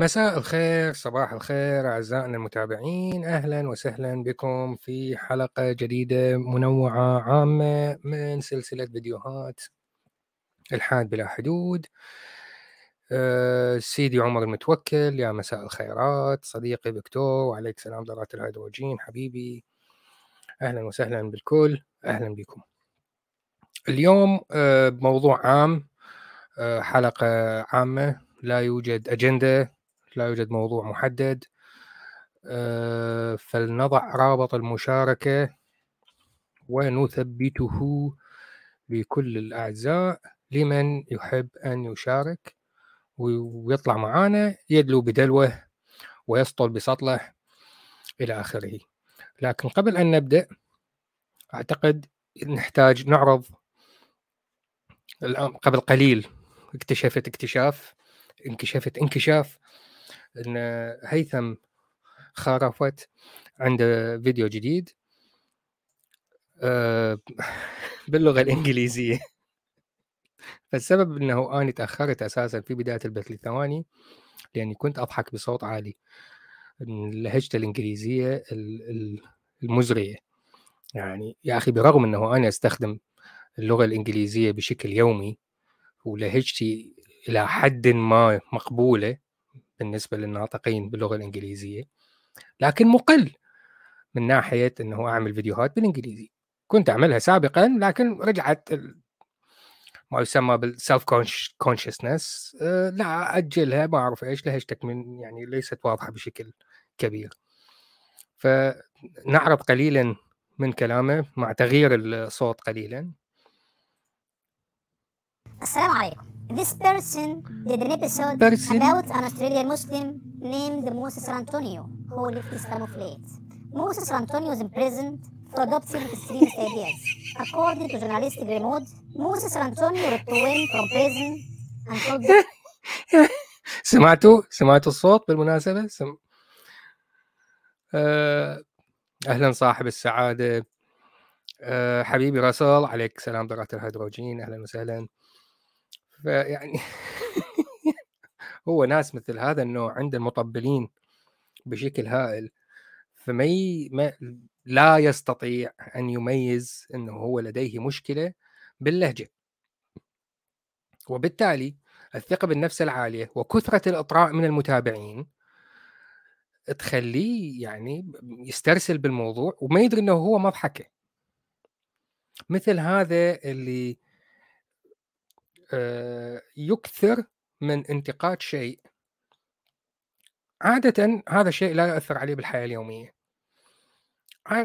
مساء الخير صباح الخير أعزائنا المتابعين. أهلا وسهلا بكم في حلقة جديدة منوعة عامة من سلسلة فيديوهات الحاد بلا حدود. أه سيدي عمر المتوكل يا مساء الخيرات. صديقي فيكتور وعليك سلام ذرات الهيدروجين. حبيبي أهلا وسهلا بالكل. أهلا بكم. اليوم أه بموضوع عام أه حلقة عامة. لا يوجد أجندة لا يوجد موضوع محدد. أه فلنضع رابط المشاركة ونثبته لكل الأعزاء لمن يحب أن يشارك ويطلع معانا يدلو بدلوة ويسطل بسطلة إلى آخره. لكن قبل أن نبدأ أعتقد نحتاج نعرض قبل قليل اكتشفت اكتشاف انكشفت انكشاف إن هيثم خرفت عنده فيديو جديد آه، باللغة الإنجليزية. فالسبب إنه أنا تأخرت أساسا في بداية البث لثواني لأني كنت أضحك بصوت عالي. لهجته الإنجليزية المزرية. يعني يا أخي برغم إنه أنا أستخدم اللغة الإنجليزية بشكل يومي ولهجتي إلى حد ما مقبولة بالنسبة للناطقين باللغة الإنجليزية لكن مقل من ناحية إنه أعمل فيديوهات بالإنجليزي. كنت أعملها سابقا لكن رجعت ما يسمى بالسلف كونشسنس لا أجلها ما أعرف إيش لهجتك من يعني ليست واضحة بشكل كبير. فنعرض قليلا من كلامه مع تغيير الصوت قليلا. السلام عليكم. This person did an episode Person. about an Australian Muslim named Moses Antonio who left Islam of late. Moses Antonio was imprisoned for adopting extremist ideas. According to journalistic remote, Moses Antonio returned from prison and told the سمعتوا سمعتوا الصوت بالمناسبة سم... أه... أهلا صاحب السعادة أه... حبيبي راسل عليك سلام ذرات الهيدروجين أهلا وسهلا فيعني هو ناس مثل هذا النوع عند المطبلين بشكل هائل فما ي... ما... لا يستطيع أن يميز أنه هو لديه مشكلة باللهجة. وبالتالي الثقة بالنفس العالية وكثرة الإطراء من المتابعين تخليه يعني يسترسل بالموضوع وما يدري إنه هو مضحكة. مثل هذا اللي يكثر من انتقاد شيء. عادة هذا الشيء لا يؤثر عليه بالحياة اليومية.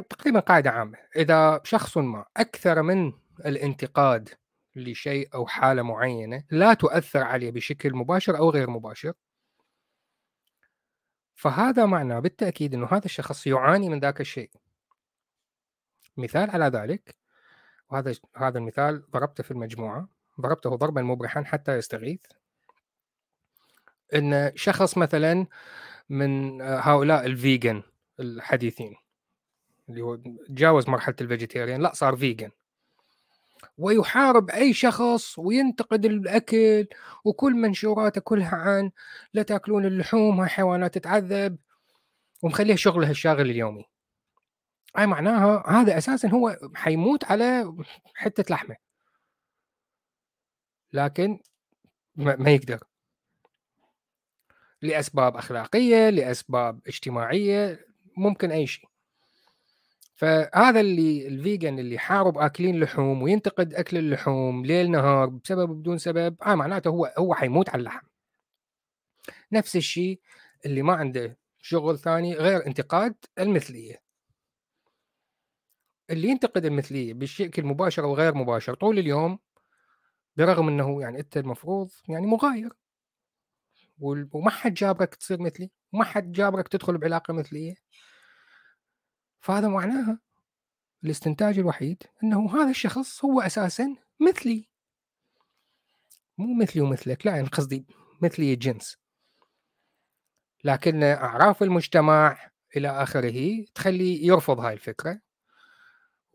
تقريبا قاعدة عامة. إذا شخص ما أكثر من الانتقاد لشيء أو حالة معينة لا تؤثر عليه بشكل مباشر أو غير مباشر فهذا معناه بالتأكيد أنه هذا الشخص يعاني من ذاك الشيء. مثال على ذلك وهذا هذا المثال ضربته في المجموعة. ضربته ضربا مبرحا حتى يستغيث. إن شخص مثلا من هؤلاء الفيجن الحديثين اللي هو تجاوز مرحلة ال vegetarian لا صار vegan ويحارب أي شخص وينتقد الأكل وكل منشوراته كلها عن لا تأكلون اللحوم هاي حيوانات تتعذب ومخليه شغله الشاغل اليومي. اي معناها هذا أساسا هو حيموت على حتة لحمة. لكن ما يقدر. لأسباب أخلاقية لأسباب اجتماعية ممكن أي شيء. فهذا اللي الفيجن اللي حارب أكلين لحوم وينتقد أكل اللحوم ليل نهار بسبب بدون سبب آه معناته هو هو حيموت على اللحم. نفس الشيء اللي ما عنده شغل ثاني غير انتقاد المثلية. اللي ينتقد المثلية بشكل مباشر أو غير مباشر طول اليوم برغم إنه يعني أنت المفروض يعني مغاير. وما حد جابرك تصير مثلي وما حد جابرك تدخل بعلاقة مثلية. فهذا معناها الاستنتاج الوحيد إنه هذا الشخص هو أساسا مثلي. مو مثلي ومثلك لا يعني قصدي مثلي الجنس. لكن أعراف المجتمع إلى آخره تخليه يرفض هاي الفكرة.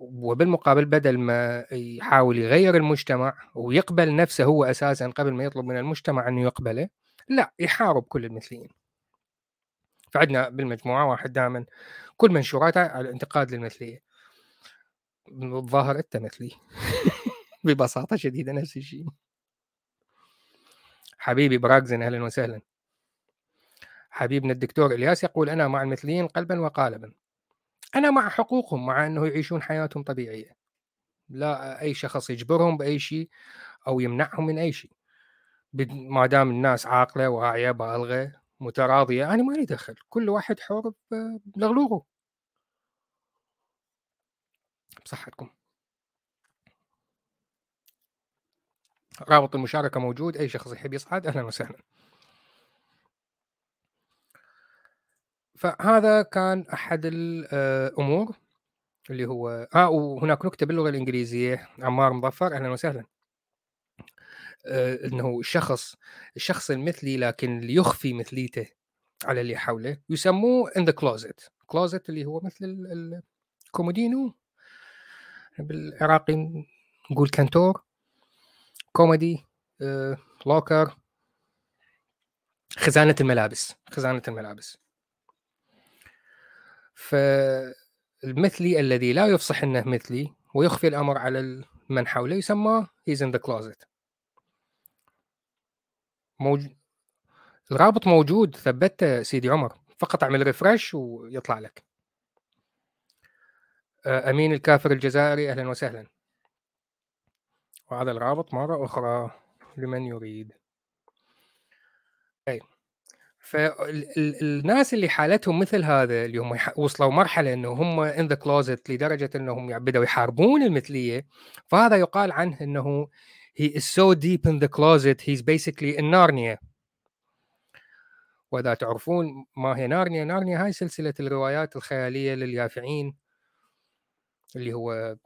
وبالمقابل بدل ما يحاول يغير المجتمع ويقبل نفسه هو أساسا قبل ما يطلب من المجتمع انه يقبله لا يحارب كل المثليين. فعندنا بالمجموعة واحد دائما كل منشوراته على الانتقاد للمثلية. الظاهر انت مثلي ببساطة شديدة نفس الشيء. حبيبي براكزن أهلا وسهلا. حبيبنا الدكتور إلياس يقول أنا مع المثليين قلبا وقالبا. أنا مع حقوقهم مع إنه يعيشون حياتهم طبيعية. لا أي شخص يجبرهم بأي شيء أو يمنعهم من أي شيء. ما دام الناس عاقلة واعية بالغة متراضية أنا ما لي دخل. كل واحد حر بلغلوغه. بصحتكم. رابط المشاركة موجود أي شخص يحب يصعد أهلا وسهلا. فهذا كان أحد الأمور اللي هو آه وهناك نكتة باللغة الإنجليزية عمار مظفر أهلا وسهلا. آه إنه الشخص الشخص المثلي لكن يخفي مثليته على اللي حوله يسموه in the closet closet اللي هو مثل الكومودينو بالعراقي نقول كانتور. كوميدي آه، locker خزانة الملابس خزانة الملابس. فالمثلي الذي لا يفصح إنه مثلي ويخفي الأمر على من حوله يسمى هيز ان ذا كلوزت موج... الرابط موجود ثبته سيدي عمر فقط اعمل ريفرش ويطلع لك. آه، أمين الكافر الجزائري أهلا وسهلا. وهذا الرابط مرة أخرى لمن يريد. فالناس اللي حالتهم مثل هذا اللي هم وصلوا مرحلة إنه هم ان ذا كلوزت لدرجة إنهم بدأوا يحاربون المثلية فهذا يقال عنه إنه he is so deep in the closet he's basically in Narnia. وإذا تعرفون ما هي نارنيا نارنيا هاي سلسلة الروايات الخيالية لليافعين اللي هو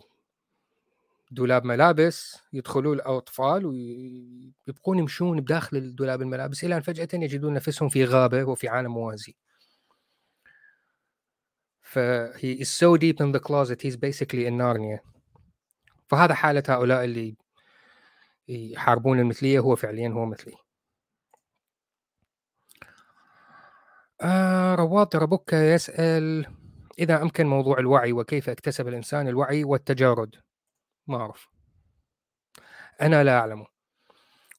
دولاب ملابس يدخلوا الأطفال ويبقون يمشون بداخل الدولاب الملابس إلى أن فجأة يجدون نفسهم في غابة وفي عالم موازي. ف he is so deep in the closet he's basically in Narnia. فهذا حالة هؤلاء اللي يحاربون المثلية هو فعليا هو مثلي. آه رواد ربك يسأل إذا أمكن موضوع الوعي وكيف اكتسب الإنسان الوعي والتجارد؟ ما أعرف. أنا لا أعلمه.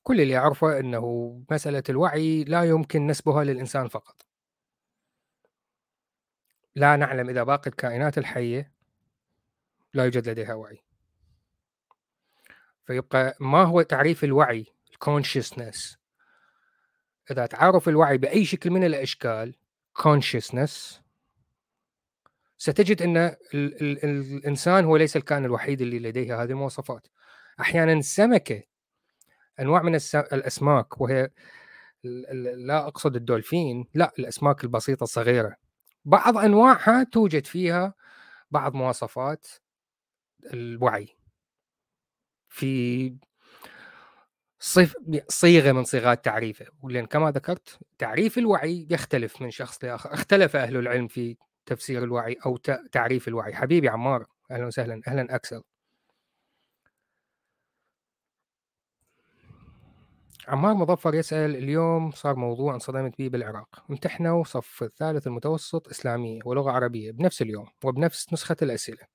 كل اللي أعرفه أنه مسألة الوعي لا يمكن نسبها للإنسان فقط. لا نعلم إذا باقي الكائنات الحية لا يوجد لديها وعي. فيبقى ما هو تعريف الوعي؟ consciousness. إذا تعرف الوعي بأي شكل من الأشكال consciousness ستجد إن ال ال الإنسان هو ليس الكائن الوحيد اللي لديه هذه المواصفات. أحيانا السمكه أنواع من الأسماك وهي لا أقصد الدولفين لا الأسماك البسيطة الصغيرة. بعض أنواعها توجد فيها بعض مواصفات الوعي. في صيغة من صيغات تعريفه. ولان كما ذكرت تعريف الوعي يختلف من شخص لآخر. اختلف أهل العلم في تفسير الوعي أو تعريف الوعي. حبيبي عمار أهلا وسهلا أهلا أكسل. عمار مظفر يسأل اليوم صار موضوع انصدمت به بالعراق. امتحنوا صف الثالث المتوسط إسلامية ولغة عربية بنفس اليوم وبنفس نسخة الأسئلة.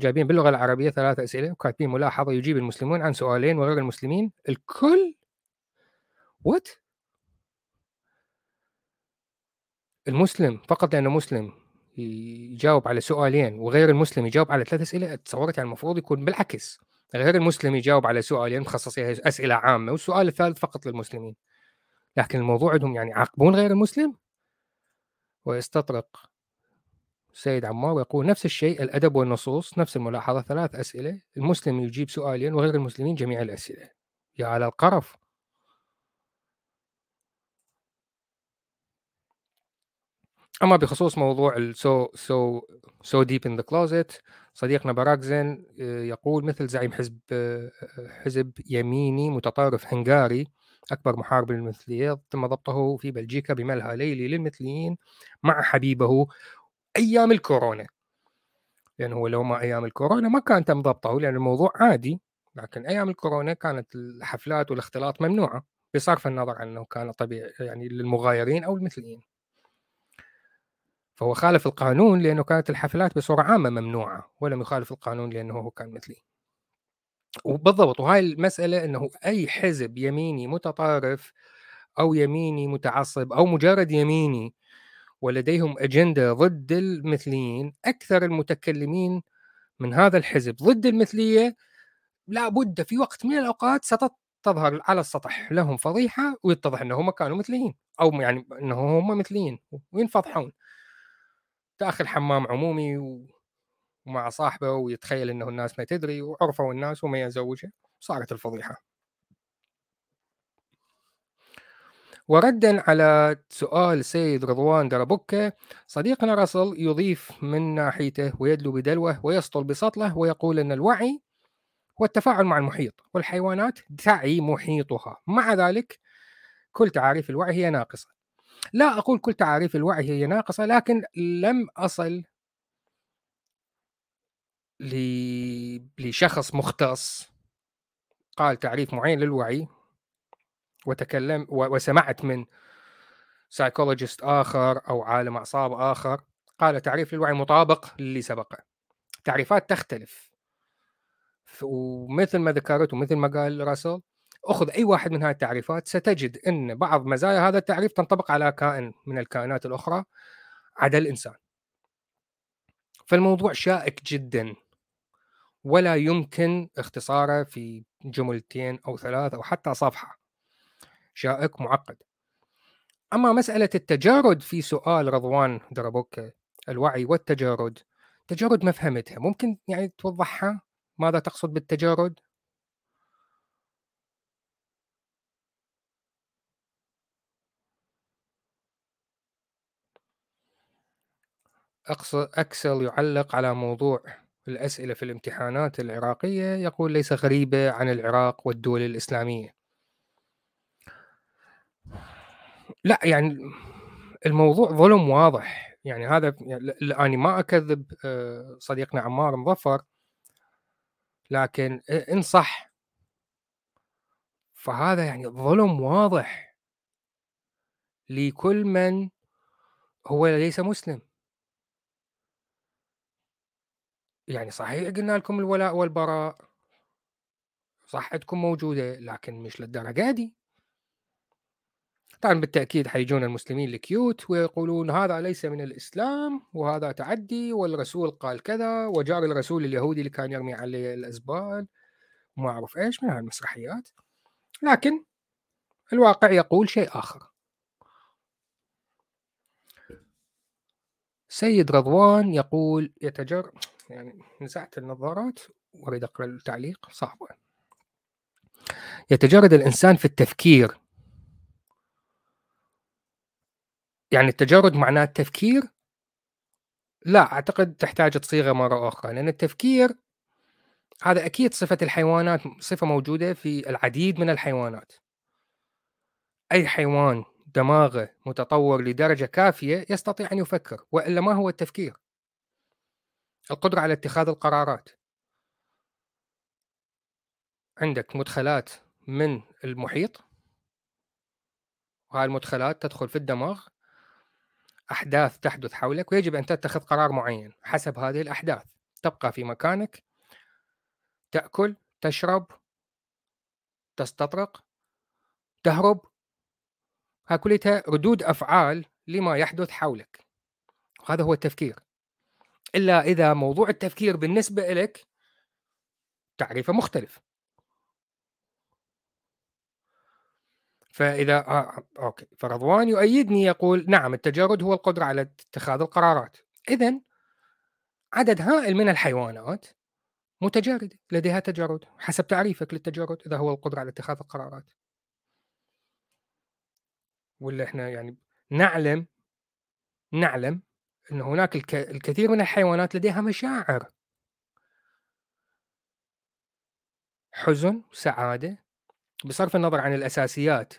جايبين باللغة العربية ثلاث أسئلة وكاتبين ملاحظة يجيب المسلمون عن سؤالين وغير المسلمين. الكل؟ وات المسلم فقط لأنه مسلم. يجاوب على سؤالين وغير المسلم يجاوب على ثلاث أسئلة تصورت يعني المفروض يكون بالعكس. غير المسلم يجاوب على سؤالين مخصصين أسئلة عامة والسؤال الثالث فقط للمسلمين. لكن الموضوع عندهم يعني يعاقبون غير المسلم؟ ويستطرق سيد عمار ويقول نفس الشيء الأدب والنصوص نفس الملاحظة ثلاث أسئلة المسلم يجيب سؤالين وغير المسلمين جميع الأسئلة. يا على القرف. أما بخصوص موضوع السو سو so deep in the closet صديقنا باراكزن آه، يقول مثل زعيم حزب آه، حزب يميني متطرف هنغاري أكبر محارب للمثلية تم ضبطه في بلجيكا بملهى ليلي للمثليين مع حبيبه أيام الكورونا. لأنه هو لو ما أيام الكورونا ما كان تم ضبطه لأن الموضوع عادي لكن أيام الكورونا كانت الحفلات والاختلاط ممنوعة بصرف النظر عن إنه كان طبيعي يعني للمغايرين أو المثليين. فهو خالف القانون لأنه كانت الحفلات بصورة عامة ممنوعة ولم يخالف القانون لأنه هو كان مثلي. وبالضبط وهاي المسألة أنه أي حزب يميني متطرف أو يميني متعصب أو مجرد يميني ولديهم أجندة ضد المثليين أكثر المتكلمين من هذا الحزب ضد المثلية لا بد في وقت من الأوقات ستظهر على السطح لهم فضيحة ويتضح أنهم كانوا مثليين أو يعني أنه هم مثليين وينفضحون. داخل حمام عمومي ومع صاحبه ويتخيل أنه الناس ما تدري وعرفوا الناس وما يزوجها صارت الفضيحة. وردا على سؤال سيد رضوان دربكة صديقنا راسل يضيف من ناحيته ويدلو بدلوه ويسطل بسطله ويقول أن الوعي هو التفاعل مع المحيط والحيوانات تعي محيطها. مع ذلك كل تعاريف الوعي هي ناقصة. لا أقول كل تعاريف الوعي هي ناقصة لكن لم أصل لشخص مختص قال تعريف معين للوعي وتكلم وسمعت من سايكولوجيست آخر أو عالم أعصاب آخر قال تعريف للوعي مطابق للي سبقه تعريفات تختلف. ومثل ما ذكرت ومثل ما قال راسل أخذ أي واحد من هذه التعريفات ستجد إن بعض مزايا هذا التعريف تنطبق على كائن من الكائنات الأخرى عدا الإنسان. فالموضوع شائك جدا ولا يمكن اختصاره في جملتين أو ثلاث أو حتى صفحة. شائك معقد. أما مسألة التجارد في سؤال رضوان دربوك الوعي والتجارد تجارد ما فهمتها ممكن يعني توضحها ماذا تقصد بالتجارد أقصد أكسل يعلق على موضوع الأسئلة في الامتحانات العراقية يقول ليس غريبة عن العراق والدول الإسلامية. لا يعني الموضوع ظلم واضح. يعني هذا يعني أنا ما أكذب آه، صديقنا عمار مظفر لكن إن صح فهذا يعني ظلم واضح لكل من هو ليس مسلم. يعني صحيح قلنا لكم الولاء والبراء. صحتكم موجودة لكن مش للدرجة دي. طبعا بالتأكيد حيجون المسلمين الكيوت ويقولون هذا ليس من الإسلام وهذا تعدي والرسول قال كذا وجار الرسول اليهودي اللي كان يرمي عليه الأزبال وما أعرف إيش من هالمسرحيات. لكن الواقع يقول شيء آخر. سيد رضوان يقول يتجر يعني نزعت النظارات وأريد أقرأ التعليق صعبه يتجرد الإنسان في التفكير. يعني التجرد معناه التفكير؟ لا أعتقد تحتاج تصيغة مرة أخرى لأن التفكير هذا أكيد صفة الحيوانات صفة موجودة في العديد من الحيوانات. أي حيوان دماغه متطور لدرجة كافية يستطيع أن يفكر وإلا ما هو التفكير؟ القدرة على اتخاذ القرارات. عندك مدخلات من المحيط. وهذه المدخلات تدخل في الدماغ. أحداث تحدث حولك ويجب أن تتخذ قرار معين. حسب هذه الأحداث تبقى في مكانك. تأكل تشرب تستطرق تهرب. كلها ردود أفعال لما يحدث حولك. وهذا هو التفكير. إلا إذا موضوع التفكير بالنسبة لك تعريفه مختلف. فإذا آه أوكي. فرضوان يؤيدني يقول نعم التجرد هو القدرة على اتخاذ القرارات. اذا عدد هائل من الحيوانات متجردة لديها تجرد حسب تعريفك للتجرد إذا هو القدرة على اتخاذ القرارات. ولا إحنا يعني نعلم نعلم أن هناك الكثير من الحيوانات لديها مشاعر. حزن سعادة. بصرف النظر عن الأساسيات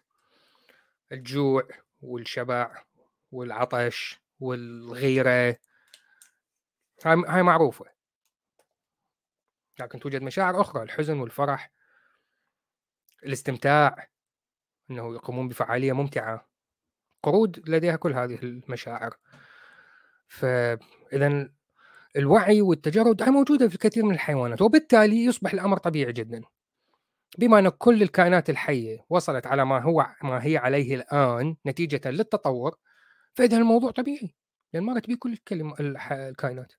الجوع والشبع والعطش والغيرة. هاي معروفة. لكن توجد مشاعر أخرى الحزن والفرح الاستمتاع أنه يقومون بفعالية ممتعة. قرود لديها كل هذه المشاعر. فإذا الوعي والتجرد موجودة في الكثير من الحيوانات وبالتالي يصبح الأمر طبيعي جدا. بما أن كل الكائنات الحية وصلت على ما هو ما هي عليه الآن نتيجة للتطور فإذا الموضوع طبيعي لأن مرت به كل الكلمة الكائنات.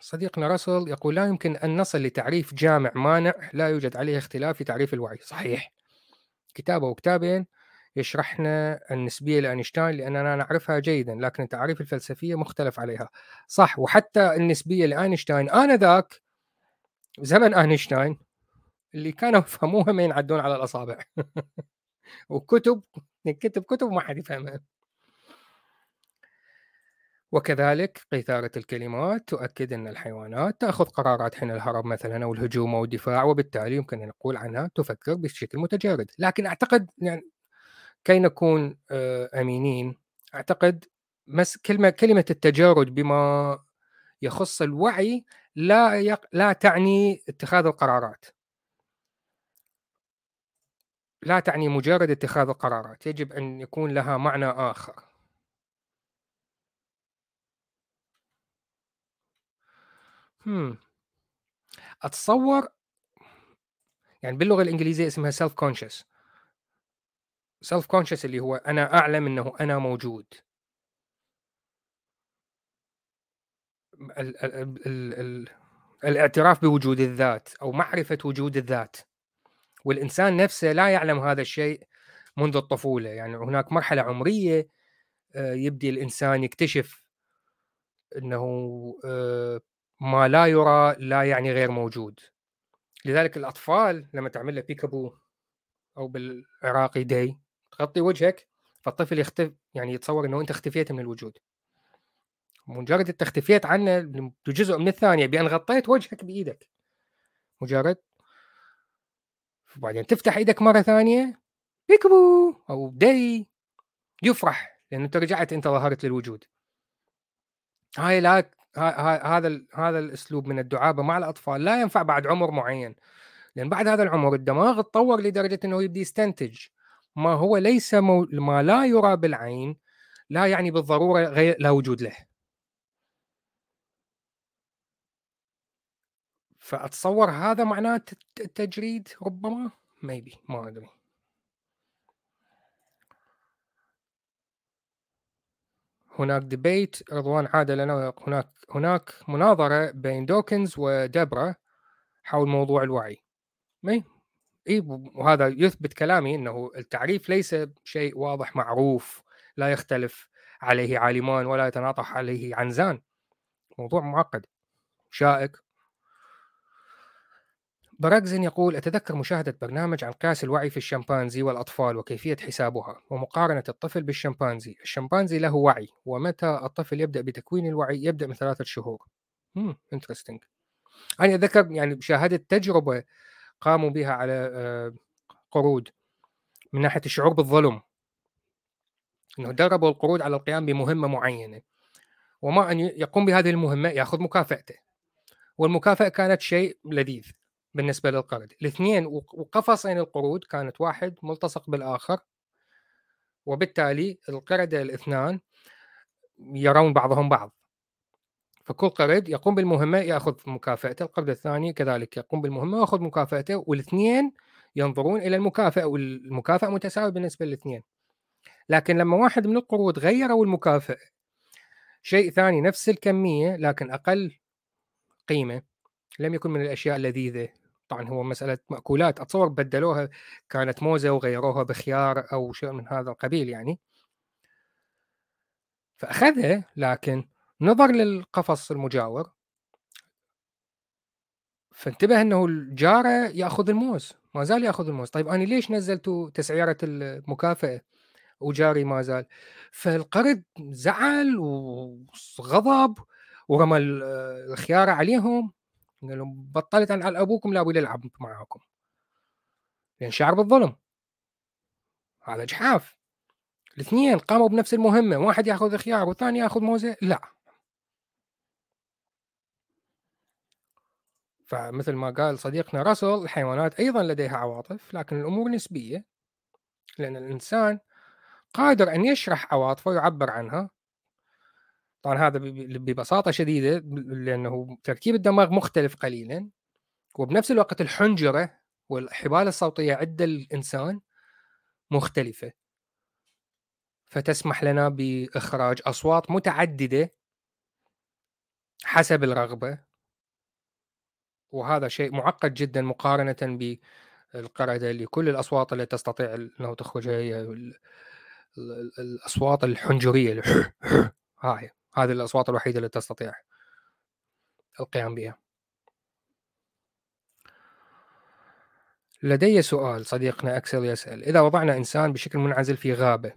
صديقنا راسل يقول لا يمكن أن نصل لتعريف جامع مانع لا يوجد عليه اختلاف في تعريف الوعي. صحيح. كتابه وكتابين يشرحنا النسبية لأينشتاين لأننا نعرفها جيدا لكن التعريف الفلسفية مختلف عليها. صح وحتى النسبية لأينشتاين آنذاك زمن أينشتاين اللي كانوا يفهموها ما ينعدون على الأصابع. وكتب كتب كتب ما حد يفهمها. وكذلك قيثارة الكلمات تؤكد أن الحيوانات تأخذ قرارات حين الهرب مثلا أو الهجوم أو الدفاع وبالتالي يمكن أن نقول عنها تفكر بشكل متجرد. لكن أعتقد يعني كي نكون آه، أمينين أعتقد مس كلمة كلمة التجارد بما يخص الوعي لا يق... لا تعني اتخاذ القرارات. لا تعني مجرد اتخاذ القرارات يجب أن يكون لها معنى آخر. هم. أتصور يعني باللغة الإنجليزية اسمها self conscious self conscious اللي هو أنا أعلم أنه أنا موجود. ال ال ال ال الاعتراف بوجود الذات أو معرفة وجود الذات. والإنسان نفسه لا يعلم هذا الشيء منذ الطفولة يعني هناك مرحلة عمرية آه، يبدي الإنسان يكتشف أنه آه، ما لا يرى لا يعني غير موجود. لذلك الأطفال لما تعمل له بيكابو أو بالعراقي دي تغطي وجهك فالطفل يختف يعني يتصور أنه أنت اختفيت من الوجود. مجرد أنت اختفيت عنه جزء من الثانية بأن غطيت وجهك بإيدك. مجرد. وبعدين تفتح إيدك مرة ثانية بيكبو! أو دي يفرح لأن أنت رجعت أنت ظهرت للوجود. هاي لا هذا هذا الأسلوب من الدعابة مع الأطفال. لا ينفع بعد عمر معين. لأن بعد هذا العمر الدماغ تطور لدرجة إنه يبدي يستنتج. ما هو ليس مو... ما لا يرى بالعين لا يعني بالضرورة غير لا وجود له. فأتصور هذا معناه التجريد ربما؟ maybe ما أدري. هناك debate رضوان عادل لنا هناك هناك مناظرة بين دوكنز ودبرا حول موضوع الوعي. اي وهذا يثبت كلامي إنه التعريف ليس شيء واضح معروف لا يختلف عليه عالمان ولا يتناطح عليه عنزان. موضوع معقد شائك. براكزن يقول أتذكر مشاهدة برنامج عن قياس الوعي في الشمبانزي والأطفال وكيفية حسابها ومقارنة الطفل بالشمبانزي. الشمبانزي له وعي ومتى الطفل يبدأ بتكوين الوعي يبدأ من ثلاثة شهور. امم انترستنج أنا أتذكر يعني شاهدت تجربة قاموا بها على آه، قرود من ناحية الشعور بالظلم إنه دربوا القرود على القيام بمهمة معينة. وما أن يقوم بهذه المهمة يأخذ مكافأته. والمكافأة كانت شيء لذيذ بالنسبة للقرد. الاثنين وقفصين القرود كانت واحد ملتصق بالآخر. وبالتالي القردة الاثنان يرون بعضهم بعض. فكل قرد يقوم بالمهمة يأخذ مكافأته القرد الثاني كذلك يقوم بالمهمة ويأخذ مكافأته والاثنين ينظرون إلى المكافأة والمكافأة متساوية بالنسبة للاثنين. لكن لما واحد من القرود غيروا المكافأة شيء ثاني نفس الكمية لكن أقل قيمة لم يكن من الأشياء اللذيذة. طبعا هو مسألة مأكولات أتصور بدلوها كانت موزة وغيروها بخيار أو شيء من هذا القبيل يعني. فأخذها لكن نظر للقفص المجاور. فانتبه إنه الجارة يأخذ الموز ما زال يأخذ الموز. طيب أنا ليش نزلتوا تسعيرة المكافأة وجاري ما زال؟ فالقرد زعل وغضب ورمى الخياره عليهم قال لهم بطلت على أبوكم لا أبوي يلعب معاكم. لأن شعر بالظلم. هذا جحاف. الاثنين قاموا بنفس المهمة واحد يأخذ خيار والثاني يأخذ موزة. لا. فمثل ما قال صديقنا راسل الحيوانات أيضا لديها عواطف لكن الأمور نسبية لأن الإنسان قادر أن يشرح عواطفه ويعبر عنها. طبعا هذا ببساطة شديدة لأنه تركيب الدماغ مختلف قليلا وبنفس الوقت الحنجرة والحبال الصوتية عند الإنسان مختلفة. فتسمح لنا بإخراج أصوات متعددة حسب الرغبة. وهذا شيء معقد جدا مقارنة بالقردة اللي كل الأصوات التي تستطيع أنه تخرجها هي الأصوات الحنجرية هاي. هذه الأصوات الوحيدة التي تستطيع القيام بها. لدي سؤال صديقنا أكسل يسأل. إذا وضعنا إنسان بشكل منعزل في غابة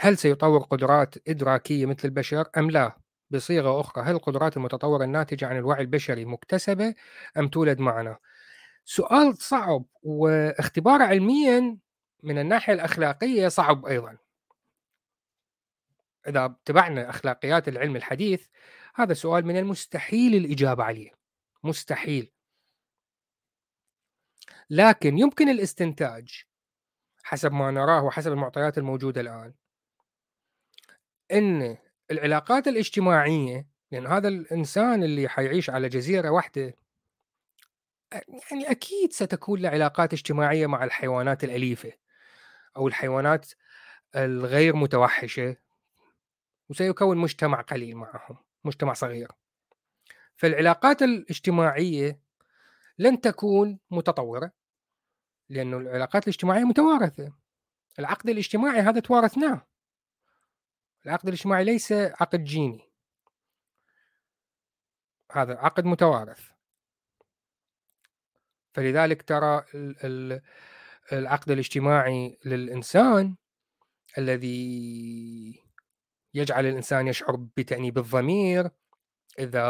هل سيطور قدرات إدراكية مثل البشر أم لا؟ بصيغة أخرى هل القدرات المتطورة الناتجة عن الوعي البشري مكتسبة أم تولد معنا؟ سؤال صعب واختبار علميا من الناحية الأخلاقية صعب أيضا. إذا اتبعنا أخلاقيات العلم الحديث هذا سؤال من المستحيل الإجابة عليه. مستحيل. لكن يمكن الاستنتاج حسب ما نراه وحسب المعطيات الموجودة الآن. إن العلاقات الاجتماعية لأن هذا الإنسان اللي حيعيش على جزيرة واحدة يعني أكيد ستكون له علاقات اجتماعية مع الحيوانات الأليفة أو الحيوانات الغير متوحشة وسيكون مجتمع قليل معهم مجتمع صغير. فالعلاقات الاجتماعية لن تكون متطورة لأنه العلاقات الاجتماعية متوارثة. العقد الاجتماعي هذا توارثناه. العقد الاجتماعي ليس عقد جيني. هذا عقد متوارث. فلذلك ترى العقد الاجتماعي للإنسان الذي يجعل الإنسان يشعر بتأنيب الضمير إذا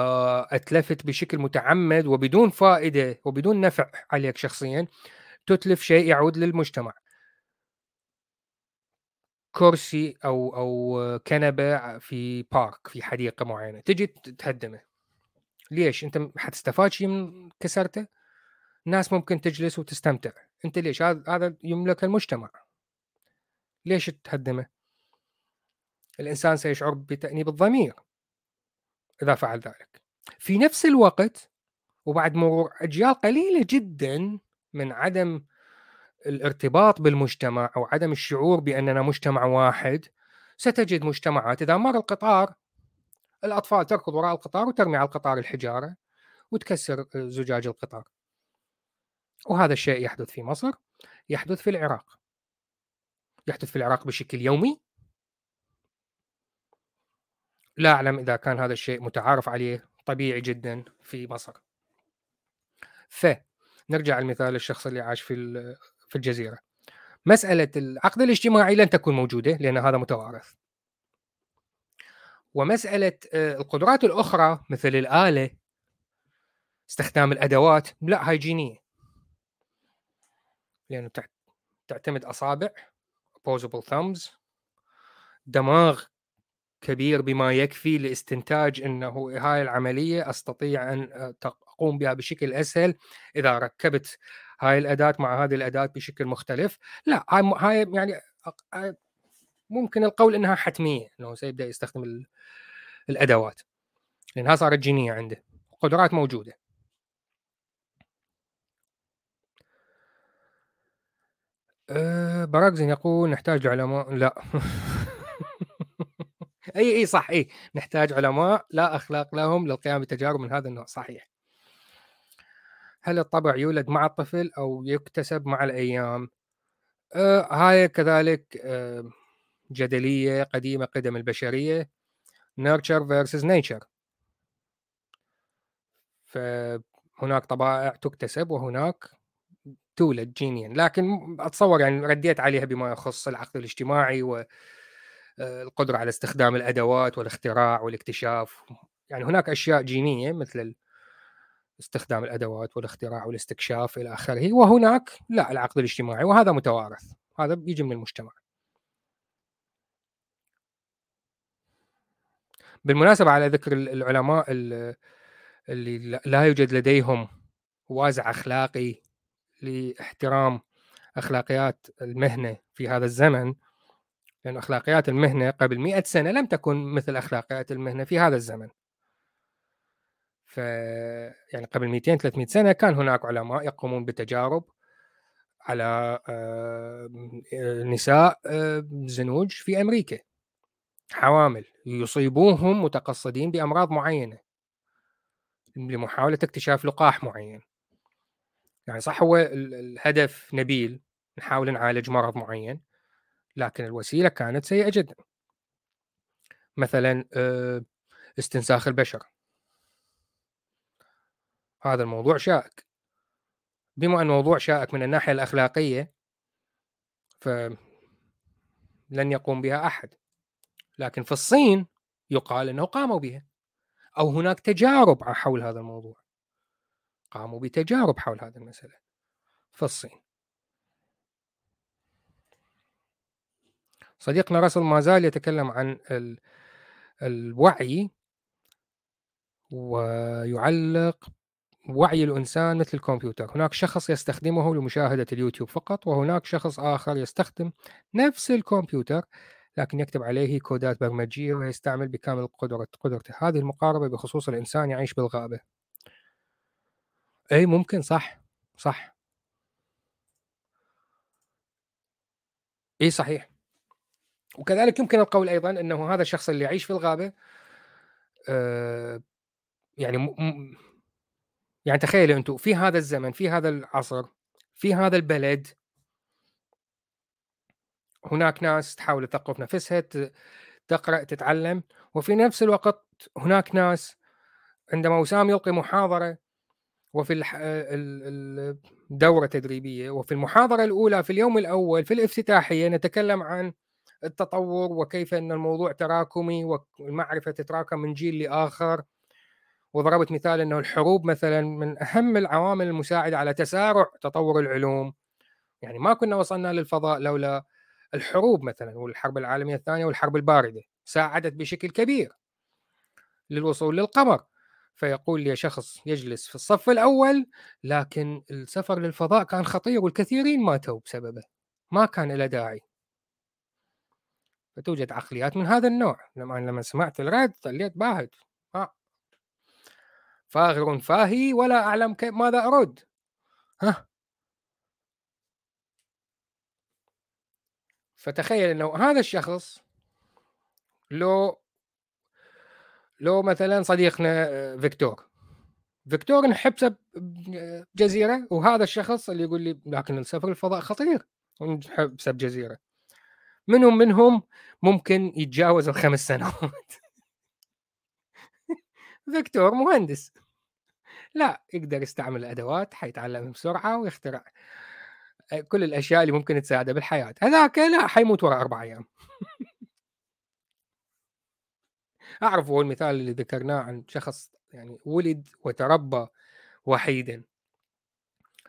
أتلفت بشكل متعمد وبدون فائدة وبدون نفع عليك شخصيا تتلف شيء يعود للمجتمع. كرسي أو أو كنبة في بارك في حديقة معينة تجي تهدمه. ليش؟ أنت حتستفاد شيء من كسرته؟ الناس ممكن تجلس وتستمتع. أنت ليش؟ هذا هذا يملك المجتمع. ليش تهدمه؟ الإنسان سيشعر بتأنيب الضمير إذا فعل ذلك. في نفس الوقت وبعد مرور أجيال قليلة جدا من عدم الارتباط بالمجتمع أو عدم الشعور بأننا مجتمع واحد ستجد مجتمعات إذا مر القطار الأطفال تركض وراء القطار وترمي على القطار الحجارة وتكسر زجاج القطار. وهذا الشيء يحدث في مصر يحدث في العراق. يحدث في العراق بشكل يومي. لا أعلم إذا كان هذا الشيء متعارف عليه طبيعي جدا في مصر. فنرجع المثال الشخص اللي عاش في في الجزيرة. مسألة العقد الاجتماعي لن تكون موجودة لأن هذا متوارث. ومسألة آه، القدرات الأخرى مثل الآلة استخدام الأدوات لا هايجينيه لأنه تعتمد أصابع opposable thumbs دماغ كبير بما يكفي لاستنتاج إنه هاي العملية أستطيع أن آه، أقوم بها بشكل أسهل إذا ركبت هاي الأداة مع هذه الأداة بشكل مختلف. لا هاي يعني ممكن القول إنها حتمية إنه سيبدأ يستخدم الأدوات. لأنها صارت جينية عنده قدرات موجودة. أه براكزن يقول نحتاج علماء لا. أي أي صح أي. نحتاج علماء لا أخلاق لهم للقيام بتجارب من هذا النوع. صحيح. هل الطبع يولد مع الطفل أو يكتسب مع الأيام؟ آه هاي كذلك آه جدلية قديمة قدم البشرية nurture versus nature. فهناك طبائع تكتسب وهناك تولد جينيا. لكن أتصور يعني رديت عليها بما يخص العقد الاجتماعي والقدره على استخدام الأدوات والاختراع والاكتشاف. يعني هناك أشياء جينية مثل استخدام الأدوات والاختراع والاستكشاف إلى آخره وهناك لا العقد الاجتماعي وهذا متوارث هذا بيجي من المجتمع. بالمناسبة على ذكر العلماء اللي لا يوجد لديهم وازع أخلاقي لاحترام أخلاقيات المهنة في هذا الزمن لأن أخلاقيات المهنة قبل مئة سنة لم تكن مثل أخلاقيات المهنة في هذا الزمن. ف يعني قبل 200 300 سنة كان هناك علماء يقومون بتجارب على نساء زنوج في أمريكا. حوامل يصيبوهم متقصدين بأمراض معينة لمحاولة اكتشاف لقاح معين. يعني صح هو الهدف نبيل نحاول نعالج مرض معين لكن الوسيلة كانت سيئة جدا. مثلا استنساخ البشر. هذا الموضوع شائك. بما أن الموضوع شائك من الناحية الأخلاقية فلن يقوم بها أحد. لكن في الصين يقال أنه قاموا بها. أو هناك تجارب حول هذا الموضوع. قاموا بتجارب حول هذه المسألة في الصين. صديقنا راسل ما زال يتكلم عن الوعي ويعلق وعي الإنسان مثل الكمبيوتر. هناك شخص يستخدمه لمشاهدة اليوتيوب فقط وهناك شخص آخر يستخدم نفس الكمبيوتر لكن يكتب عليه كودات برمجية ويستعمل بكامل قدرة قدرته. هذه المقاربة بخصوص الإنسان يعيش بالغابة. أي ممكن صح. صح. إي صحيح. وكذلك يمكن القول أيضا إنه هذا الشخص اللي يعيش في الغابة آه يعني. يعني تخيلوا أنتم في هذا الزمن في هذا العصر في هذا البلد هناك ناس تحاول تثقف نفسها تقرأ تتعلم وفي نفس الوقت هناك ناس عندما وسام يلقي محاضرة وفي الدوره التدريبيه وفي المحاضرة الأولى في اليوم الأول في الافتتاحية نتكلم عن التطور وكيف أن الموضوع تراكمي والمعرفة تتراكم من جيل لآخر. وضربت مثال إنه الحروب مثلا من أهم العوامل المساعدة على تسارع تطور العلوم. يعني ما كنا وصلنا للفضاء لولا الحروب مثلا والحرب العالمية الثانية والحرب الباردة ساعدت بشكل كبير للوصول للقمر. فيقول لي شخص يجلس في الصف الأول لكن السفر للفضاء كان خطير والكثيرين ماتوا بسببه ما كان له داعي. فتوجد عقليات من هذا النوع. لما لما سمعت الرد ظليت باهت. فاغر فاهي ولا كيف ماذا أرد؟ ها؟ فتخيل إنه هذا الشخص لو لو مثلا صديقنا آه، فيكتور. فيكتور نحب جزيرة وهذا الشخص اللي يقول لي لكن السفر الفضاء خطير ونحب سب جزيرة. منهم منهم ممكن يتجاوز الخمس سنوات. فيكتور مهندس. لا يقدر يستعمل الأدوات حيتعلم بسرعة ويخترع آه، كل الأشياء اللي ممكن تساعده بالحياة. هذاك لا حيموت ورا أربع أيام. أعرف هو المثال اللي ذكرناه عن شخص يعني ولد وتربى وحيدا.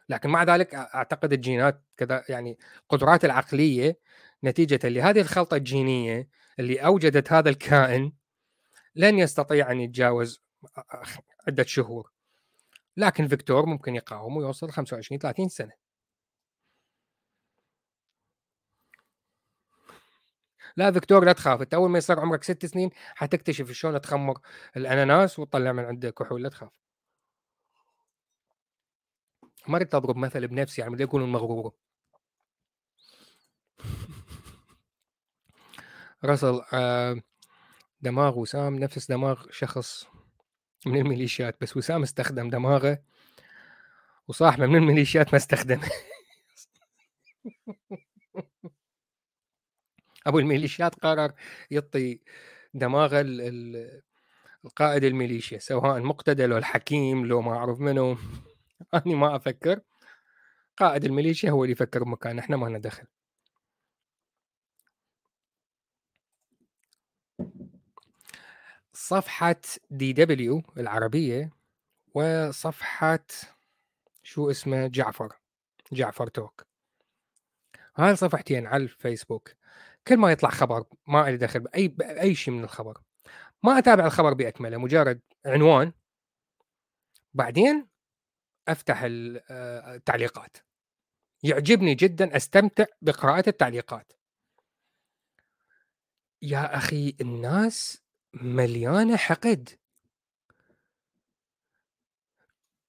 لكن مع ذلك أعتقد الجينات كذا يعني القدرات العقلية نتيجة لهذه الخلطة الجينية اللي أوجدت هذا الكائن لن يستطيع أن يتجاوز عدة شهور. لكن فيكتور ممكن يقاوم ويوصل 25 30 سنة. لا فيكتور لا تخاف. أنت أول ما يصير عمرك ست سنين حتكتشف شلون تخمر الأناناس وتطلع من عنده كحول لا تخاف. ما أريد أضرب مثل بنفسي يعني يكون مغرور رسل آه، دماغ وسام نفس دماغ شخص. من الميليشيات بس وسام استخدم دماغه وصاحبه من الميليشيات ما استخدمه أبو الميليشيات قرر يعطي دماغه القائد الميليشيا سواء مقتدى لو الحكيم لو ما أعرف منو. أني ما أفكر. قائد الميليشيا هو اللي يفكر بمكان إحنا ما لنا دخل. صفحة دي دبليو العربية وصفحة شو اسمه جعفر جعفر توك. هاي صفحتين على الفيسبوك. كل ما يطلع خبر ما لي دخل بأي بأي شيء من الخبر. ما أتابع الخبر بأكمله مجرد عنوان. بعدين أفتح آه، التعليقات. يعجبني جدا أستمتع بقراءة التعليقات. يا أخي الناس مليانة حقد.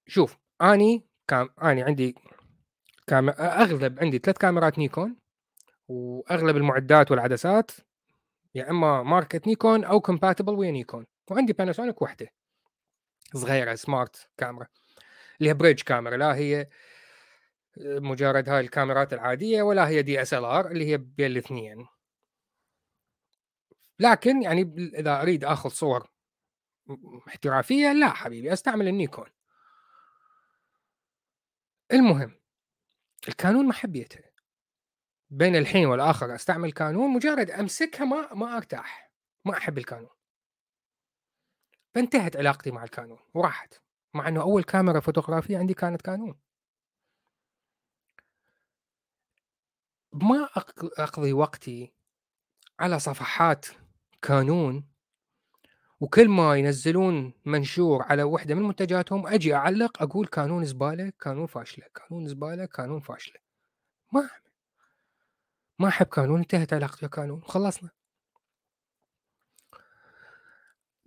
شوف أني كام أني عندي كام أغلب عندي 3 كاميرات نيكون، وأغلب المعدات والعدسات يا إما ماركة نيكون أو compatible ويا نيكون، وعندي باناسونيك وحدة صغيرة smart camera اللي هي bridge camera لا هي مجرد هاي الكاميرات العادية ولا هي DSLR اللي هي بين الاثنين. لكن يعني إذا أريد آخذ صور احترافية لا حبيبي أستعمل النيكون. المهم الكانون ما حبيته. بين الحين والآخر أستعمل كانون مجرد أمسكها ما ما أرتاح، ما أحب الكانون. فانتهت علاقتي مع الكانون وراحت، مع إنه أول كاميرا فوتوغرافية عندي كانت كانون. ما أق أقضي وقتي على صفحات كانون وكل ما ينزلون منشور على وحدة من منتجاتهم أجي أعلق أقول كانون زبالة، كانون فاشلة، كانون زبالة، كانون فاشلة. ما ما أحب كانون انتهت علاقتي بكانون وخلصنا.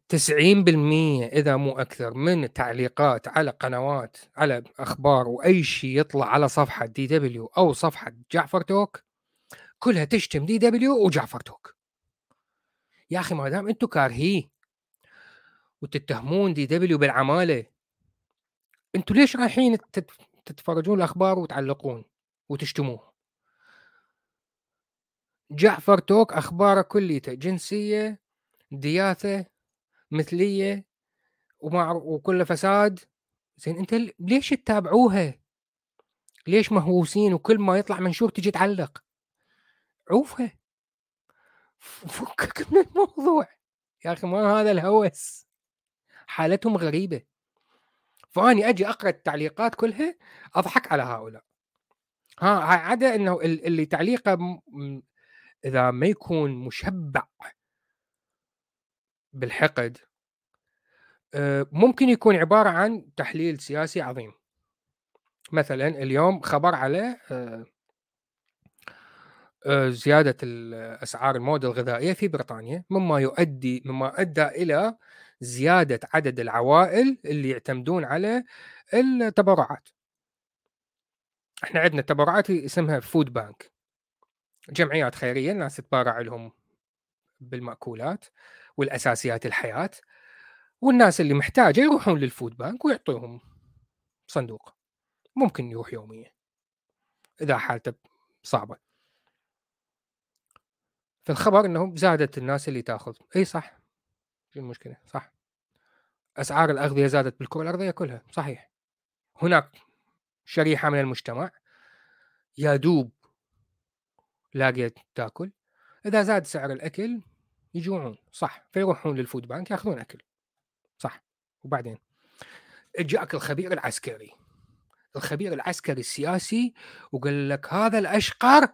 90% إذا مو أكثر من التعليقات على قنوات على أخبار وأي شيء يطلع على صفحة دي دبليو أو صفحة جعفر توك كلها تشتم DW وجعفر توك. يا أخي ما دام أنتم كارهيه وتتهمون DW بالعمالة أنتم ليش رايحين تتفرجون الأخبار وتعلقون وتشتموه؟ جعفر توك أخباره كليته جنسية دياثة مثلية ومع وكله فساد زين أنت ليش تتابعوها؟ ليش مهووسين وكل ما يطلع منشور تجي تعلق؟ عوفها فكك من الموضوع. يا أخي ما هذا الهوس. حالتهم غريبة. فأني أجي أقرأ التعليقات كلها أضحك على هؤلاء. ها عدا إنه اللي تعليقه إذا ما يكون مشبع بالحقد آه، ممكن يكون عبارة عن تحليل سياسي عظيم. مثلا اليوم خبر على آه، زيادة اسعار المواد الغذائية في بريطانيا مما يؤدي مما أدى إلى زيادة عدد العوائل اللي يعتمدون على التبرعات. إحنا عندنا تبرعات اسمها فود بانك جمعيات خيرية الناس تتبرع لهم بالمأكولات والأساسيات الحياة والناس اللي محتاجة يروحون لل food bank ويعطوهم صندوق. ممكن يروح يوميا إذا حالته صعبة. فالخبر انه زادت الناس اللي تأخذ. إي صح. شو المشكلة صح. أسعار الأغذية زادت بالكرة الأرضية كلها صحيح. هناك شريحة من المجتمع يا دوب لاقيت تأكل. إذا زاد سعر الأكل يجوعون صح. فيروحون لل food bank يأخذون أكل صح. وبعدين جاءك الخبير العسكري. الخبير العسكري السياسي وقال لك هذا الأشقر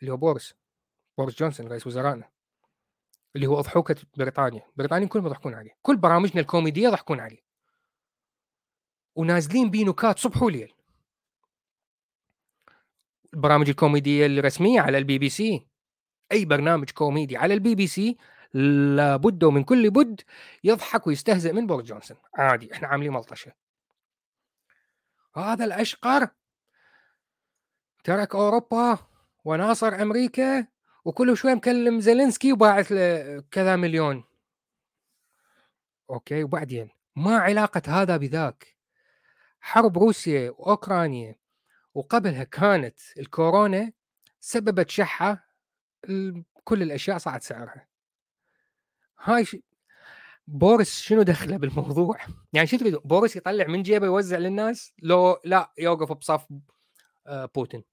اللي هو بورس بورس جونسون رئيس وزرائنا اللي هو أضحوكة بريطانيا. بريطانيا كلهم يضحكون عليه. كل برامجنا الكوميدية يضحكون عليه. ونازلين بيه نكات صبح وليل. البرامج الكوميدية الرسمية على البي بي سي. أي برنامج كوميدي على البي بي سي لابد ومن كل بد يضحك ويستهزئ من بوريس جونسون. عادي إحنا عاملين ملطشة. هذا الأشقر ترك أوروبا وناصر أمريكا وكل شوي مكلم زيلينسكي وباعث له كذا مليون okay وبعدين ما علاقة هذا بذاك حرب روسيا وأوكرانيا وقبلها كانت الكورونا سببت شحة كل الأشياء صعد سعرها هاي ش... بورس شنو دخله بالموضوع؟ يعني شو تريد بورس يطلع من جيبه يوزع للناس؟ لو لا يوقف بصف آه، بوتين.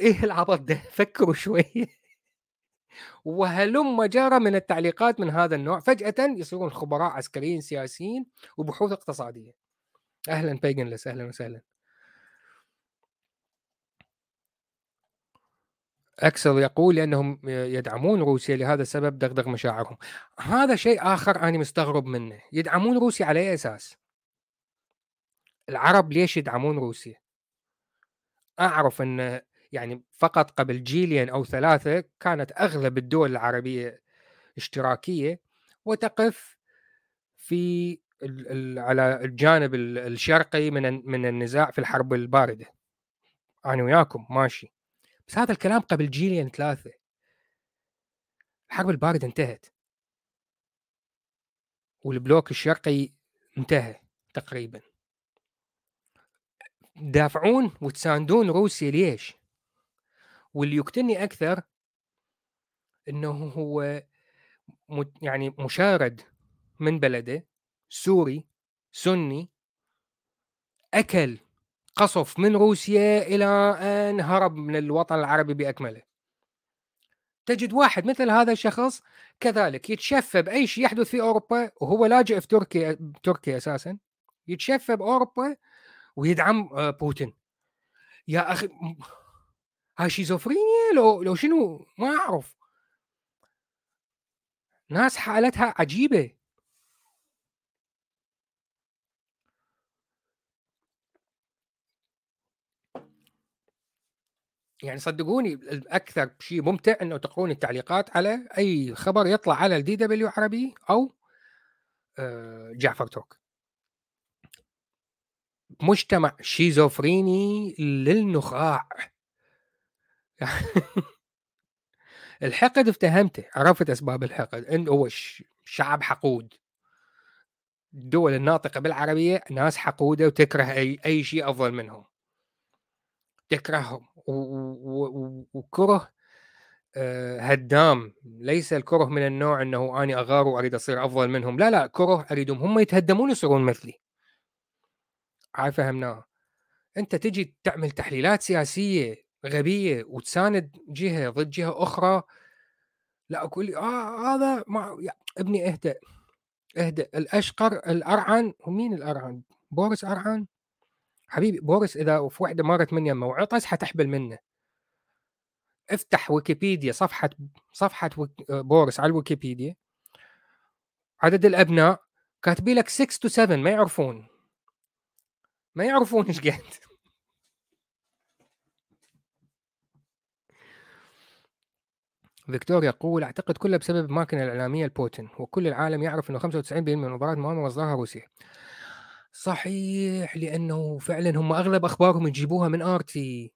إيه العبط ده؟ فكروا شوية. وهلم جرى من التعليقات من هذا النوع. فجأة يصيرون خبراء عسكريين سياسيين وبحوث اقتصادية. أهلا بيجنلس أهلا وسهلا. أكسل يقول لانهم يدعمون روسيا لهذا السبب دغدغ مشاعرهم. هذا شيء آخر أنا مستغرب منه. يدعمون روسيا على أي أساس؟ العرب ليش يدعمون روسيا؟ أعرف إن يعني فقط قبل جيلين أو ثلاثة كانت أغلب الدول العربية اشتراكية وتقف في على الجانب الشرقي من من النزاع في الحرب الباردة. أنا وياكم ماشي. بس هذا الكلام قبل جيلين ثلاثة. الحرب الباردة انتهت. والبلوك الشرقي انتهى تقريبا. تدافعون وتساندون روسيا ليش؟ واللي يقتلني أكثر إنه هو يعني مشارد من بلده سوري سني أكل قصف من روسيا إلى أن هرب من الوطن العربي بأكمله. تجد واحد مثل هذا الشخص كذلك يتشفى بأي شيء يحدث في أوروبا وهو لاجئ في تركيا تركيا أساسا يتشفى بأوروبا ويدعم آه، بوتين. يا أخي هاي شيزوفرينيا لو لو شنو؟ ما أعرف. ناس حالتها عجيبة. يعني صدقوني الاكثر شيء ممتع إنه تقرون التعليقات على أي خبر يطلع على الدي دبليو عربي أو آه، جعفر توك. مجتمع شيزوفريني للنخاع. الحقد افتهمته عرفت أسباب الحقد انه هو شعب حقود. الدول الناطقة بالعربية ناس حقودة وتكره أي أي شيء أفضل منهم. تكرههم. وكره آه، هدام. ليس الكره من النوع إنه اني أغار وأريد أصير أفضل منهم. لا لا كره أريدهم. هم يتهدمون يصيرون مثلي. هاي فهمناه. أنت تجي تعمل تحليلات سياسية غبية وتساند جهة ضد جهة أخرى. لا أقول لي آه هذا ما ابني أهدأ أهدأ. الأشقر الأرعن. ومين الأرعن؟ بورس أرعن؟ حبيبي بورس إذا في وحدة مرت من يمه وعطس حتحبل منه. افتح ويكيبيديا صفحة صفحة بورس على الويكيبيديا. عدد الأبناء كاتبين لك 6 to 7 ما يعرفون. ما يعرفون إيش قد فيكتور يقول أعتقد كله بسبب الماكينه الإعلامية البوتين وكل العالم يعرف إنه 95% من النظريات المؤامرة مصدرها روسيا. صحيح لأنه فعلا هم أغلب أخبارهم يجيبوها من ارتي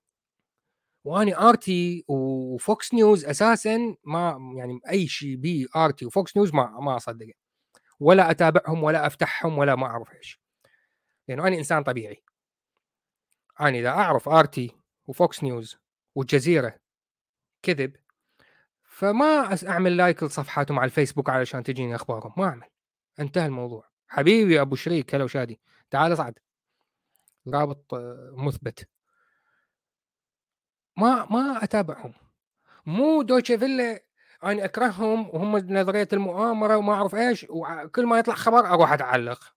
وأني ارتي وفوكس نيوز أساسا ما يعني أي شيء بي ارتي وفوكس نيوز ما ما أصدقه. ولا أتابعهم ولا أفتحهم ولا ما أعرف إيش. لأنه أنا إنسان طبيعي. أنا إذا أعرف ارتي وفوكس نيوز والجزيره كذب فما أعمل like لصفحاتهم على الفيسبوك علشان تجيني أخبارهم. ما أعمل. انتهى الموضوع. حبيبي أبو شريك. هلا وشادي. تعال اصعد رابط مثبت. ما ما أتابعهم. مو دويتشي فيلا أنا أكرههم وهم نظرية المؤامرة وما أعرف إيش وكل ما يطلع خبر أروح أعلق.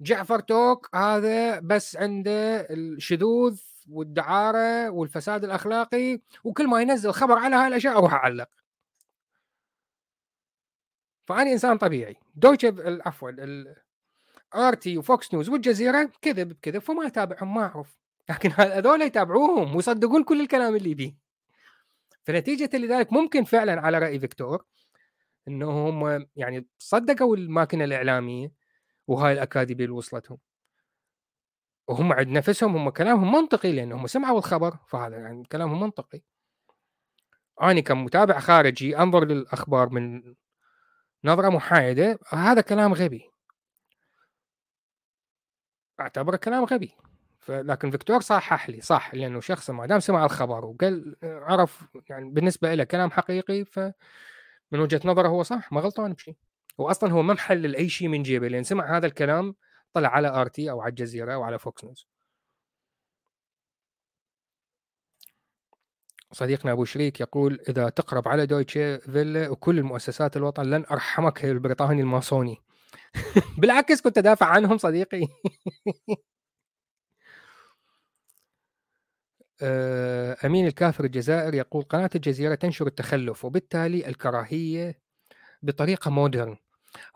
جعفر توك هذا بس عنده الشذوذ والدعارة والفساد الأخلاقي وكل ما ينزل خبر على هاي الأشياء أروح أعلق. فانا إنسان طبيعي. دويتش عفوا آرتي وفوكس نيوز والجزيرة كذب بكذب فما اتابعهم ما أعرف. لكن هذول يتابعوهم ويصدقون كل الكلام اللي بيه فنتيجة لذلك ممكن فعلا على رأي فيكتور إنه هم يعني صدقوا الماكينة الإعلامية وهاي الأكاذيب اللي وصلتهم. وهم عند نفسهم هم كلامهم منطقي لأنهم سمعوا الخبر فهذا يعني كلامهم منطقي. أنا كمتابع خارجي أنظر للأخبار من نظرة محايدة هذا كلام غبي. أعتبره كلام غبي. لكن فيكتور صحح لي صح لأنه شخص ما دام سمع الخبر وقال عرف يعني بالنسبة له كلام حقيقي فمن وجهة نظره هو صح ما غلطان بشيء واصلا هو ما محلل أي شيء من جيبه لأن سمع هذا الكلام طلع على آر تي أو على الجزيرة أو على فوكس نيوز. صديقنا أبو شريك يقول إذا تقرب على دويتشي فيلا وكل المؤسسات الوطن لن أرحمك البريطاني الماسوني. بالعكس كنت أدافع عنهم صديقي. آه، أمين الكافر الجزائر يقول قناة الجزيرة تنشر التخلف وبالتالي الكراهية بطريقة مودرن.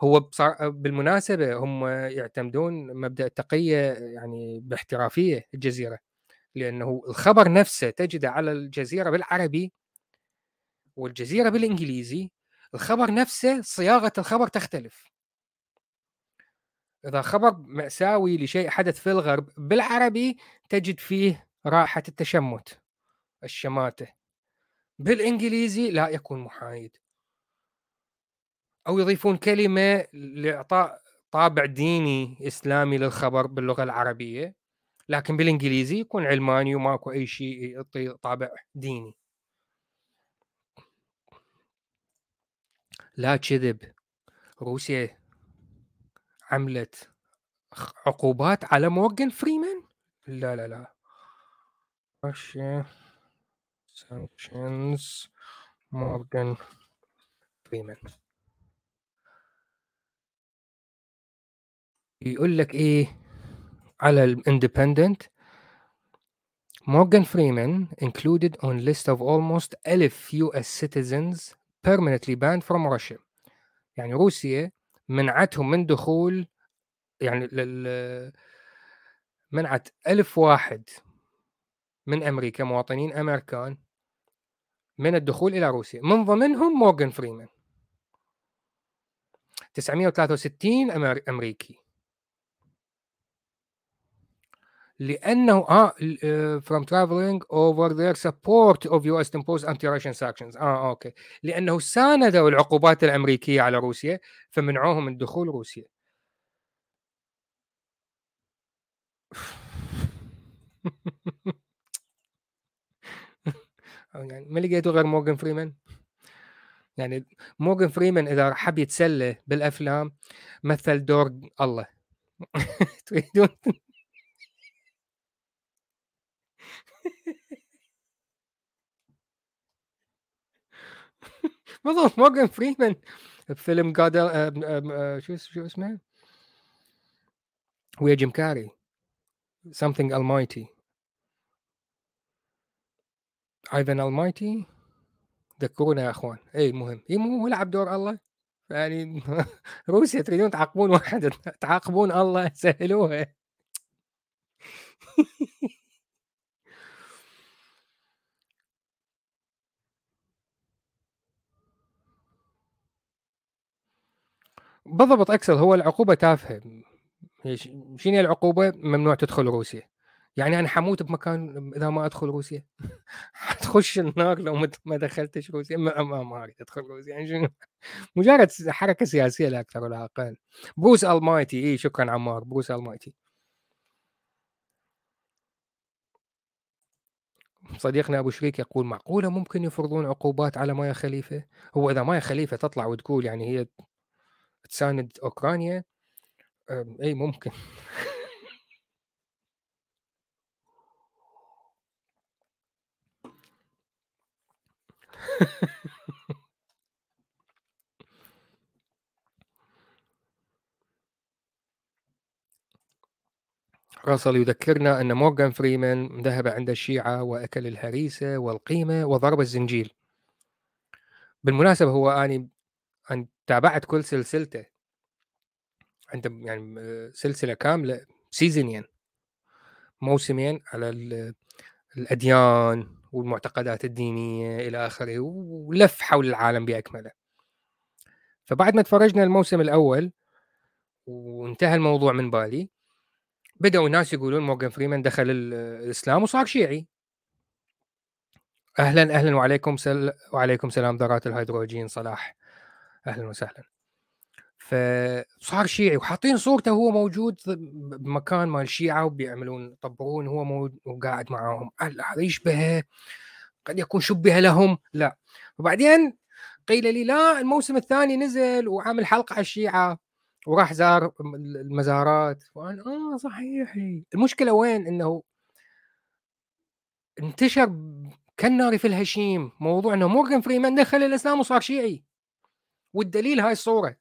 هو بالمناسبة هم يعتمدون مبدأ التقيه يعني باحترافية الجزيرة لأنه الخبر نفسه تجده على الجزيرة بالعربي والجزيرة بالإنجليزي الخبر نفسه صياغة الخبر تختلف. إذا خبر مأساوي لشيء حدث في الغرب بالعربي تجد فيه رائحه التشمت الشماتة. بالإنجليزي لا يكون محايد. أو يضيفون كلمة لإعطاء طابع ديني إسلامي للخبر باللغة العربية لكن بالإنجليزي يكون علماني وماكو أي شيء يعطي طابع ديني. لا كذب روسيا عملت عقوبات على مورجان فريمان؟ لا لا لا. Russia sanctions مورجان فريمان. يقول لك إيه؟ على الاندبندنت Morgan Freeman included on list of almost 1000 US citizens permanently banned from Russia. يعني روسيا منعتهم من دخول يعني لل منعت ألف واحد من أمريكا مواطنين أمريكان من الدخول إلى روسيا. من ضمنهم مورغان فريمان 963 أمريكي. لأنه آه from traveling over their support of US imposed anti-Russian sanctions. آه أوكي. لأنه ساندوا العقوبات الأمريكية على روسيا فمنعوهم من دخول روسيا. يعني ما لقيته غير مورجان فريمان؟ يعني مورجان فريمان إذا حب يتسلى بالأفلام مثل دور الله. تريدون؟ بالضبط مورجان فريمان بفيلم جادل شو شو اسمه؟ ويا جيم كاري. Something almighty. ايفن almighty. ذكرونا يا أخوان. اي مهم. اي مو لعب دور الله؟ يعني روسيا تريدون تعاقبون واحد؟ تعاقبون الله؟ سهلوها. بالضبط أكسل هو العقوبة تافهة. شنو العقوبة؟ ممنوع تدخل روسيا. يعني أنا حموت بمكان إذا ما أدخل روسيا. حتخش النار لو ما دخلتش روسيا. ما, ما, ما أريد أدخل روسيا. يعني شنو؟ مجرد حركة سياسية لا أكثر ولا أقل. بروس ألمايتي. اي شكرا عمار. بروس ألمايتي. صديقنا أبو شريك يقول معقولة ممكن يفرضون عقوبات على مايا خليفة؟ هو إذا مايا خليفة تطلع وتقول يعني هي تساند أوكرانيا اي ممكن؟ راسل يذكرنا أن مورغان فريمان ذهب عند الشيعة وأكل الهريسة والقيمة وضرب الزنجيل. بالمناسبة هو أني أن تابعت كل سلسلته عنده يعني سلسلة كاملة سيزونين موسمين على الأديان والمعتقدات الدينية إلى آخره ولف حول العالم بأكمله. فبعد ما تفرجنا الموسم الأول وانتهى الموضوع من بالي بدأوا الناس يقولون مورغان فريمان دخل الإسلام وصار شيعي. أهلا أهلا وعليكم سل... وعليكم سلام ذرات الهيدروجين صلاح. أهلا وسهلا. فصار شيعي وحاطين صورته وهو موجود بمكان مال الشيعة وبيعملون يطبرون هو موجود وقاعد معاهم. هذا يشبهه قد يكون شبه لهم. لا. وبعدين قيل لي لا الموسم الثاني نزل وعمل حلقة على الشيعة وراح زار المزارات. وأنا آه صحيح. المشكلة وين؟ إنه انتشر كالنار في الهشيم. موضوع إنه مورغان فريمان دخل الإسلام وصار شيعي. والدليل هاي الصورة.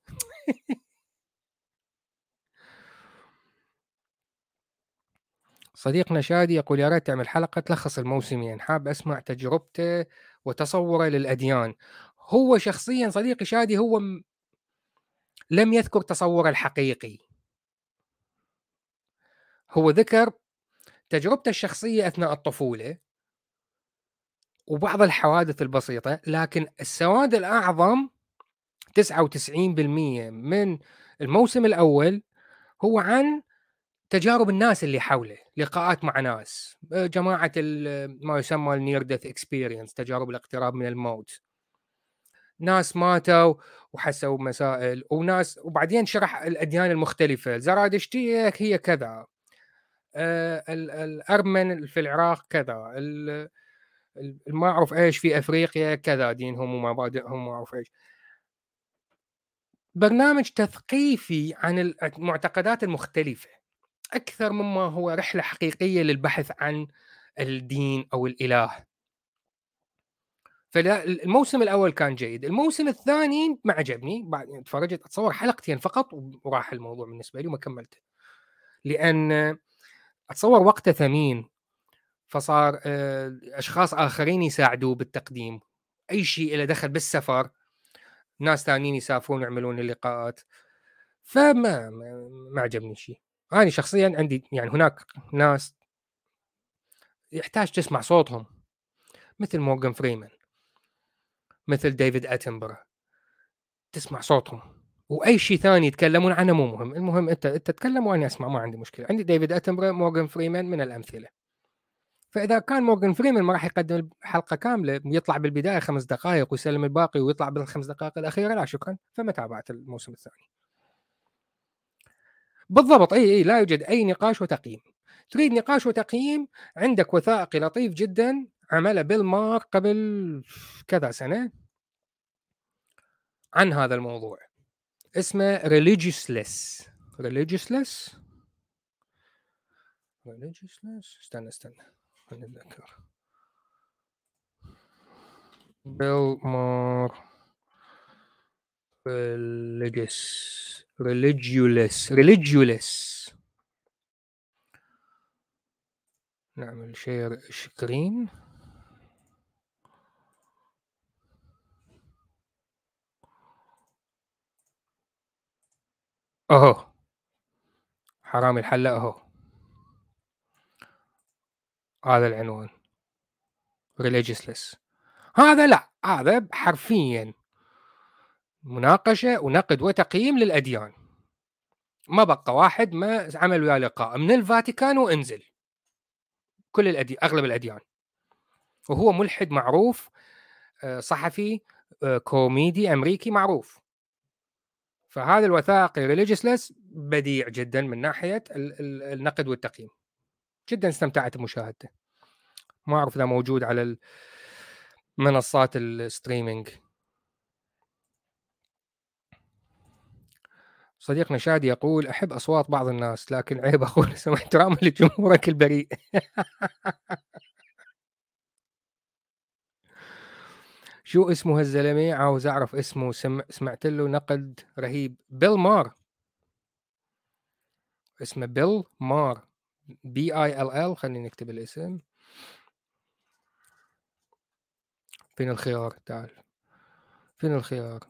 صديقنا شادي يقول يا ريت تعمل حلقة تلخص الموسمين. حاب أسمع تجربته وتصوره للأديان. هو شخصيا صديقي شادي هو لم يذكر تصوره الحقيقي. هو ذكر تجربته الشخصية أثناء الطفولة وبعض الحوادث البسيطة لكن السواد الأعظم 99% من الموسم الأول هو عن تجارب الناس اللي حوله لقاءات مع ناس جماعة ما يسمى ال near death experience تجارب الاقتراب من الموت. ناس ماتوا وحسوا مسائل وناس وبعدين شرح الأديان المختلفة زرادشتيه هي كذا. آه، الأرمن في العراق كذا ما أعرف إيش في أفريقيا كذا دينهم ومبادئهم وما أعرف إيش. برنامج تثقيفي عن المعتقدات المختلفة أكثر مما هو رحلة حقيقية للبحث عن الدين أو الإله. فالموسم الأول كان جيد الموسم الثاني ما عجبني بعد تفرجت أتصور حلقتين فقط وراح الموضوع بالنسبة لي وما كملته. لأن أتصور وقته ثمين فصار آه، أشخاص آخرين يساعدوه بالتقديم. أي شيء له دخل بالسفر ناس ثانيين يسافرون يعملون اللقاءات. فما ما عجبني شيء أنا شخصيا عندي يعني هناك ناس يحتاج تسمع صوتهم مثل مورغان فريمان مثل ديفيد اتنبرا تسمع صوتهم. وأي شيء ثاني يتكلمون عنه مو مهم. المهم أنت أنت تتكلم وأنا أسمع ما عندي مشكلة. عندي ديفيد اتنبرا مورغان فريمان من الأمثلة. فإذا كان مورغان فريمان ما راح يقدم حلقة كاملة يطلع بالبداية خمس دقائق ويسلم الباقي ويطلع بالخمس دقائق الأخيرة لا شكرا. فما تابعت الموسم الثاني. بالضبط إي إي لا يوجد أي نقاش وتقييم. تريد نقاش وتقييم؟ عندك وثائقي لطيف جدا عمله بيل مار قبل كذا سنة عن هذا الموضوع. اسمه religiousness. Religiousness religiousness استنى استنى. اتذكر بيل مار religious. Religious. Religious. نعمل شير سكرين أهو. حرامي الحلة أهو. هذا العنوان. Religiousness. هذا لا هذا حرفيا مناقشة ونقد وتقييم للأديان. ما بقى واحد ما عمل وياه لقاء من الفاتيكان وانزل. كل الأديان أغلب الأديان. وهو ملحد معروف آه، صحفي آه، كوميدي أمريكي معروف. فهذا الوثائقي Religulous بديع جدا من ناحية النقد والتقييم. جدا استمتعت بمشاهدته. ما أعرف إذا موجود على منصات الستريمينج. صديقنا شادي يقول أحب أصوات بعض الناس لكن عيب أقول سمح احتراما لجمهورك البريء. شو اسمه هالزلمة؟ عاوز أعرف اسمه. سمع سمعت له نقد رهيب. بيل مار. اسمه بيل مار. B I L L خلينا نكتب الاسم. فين الخيار؟ تعال. فين الخيار؟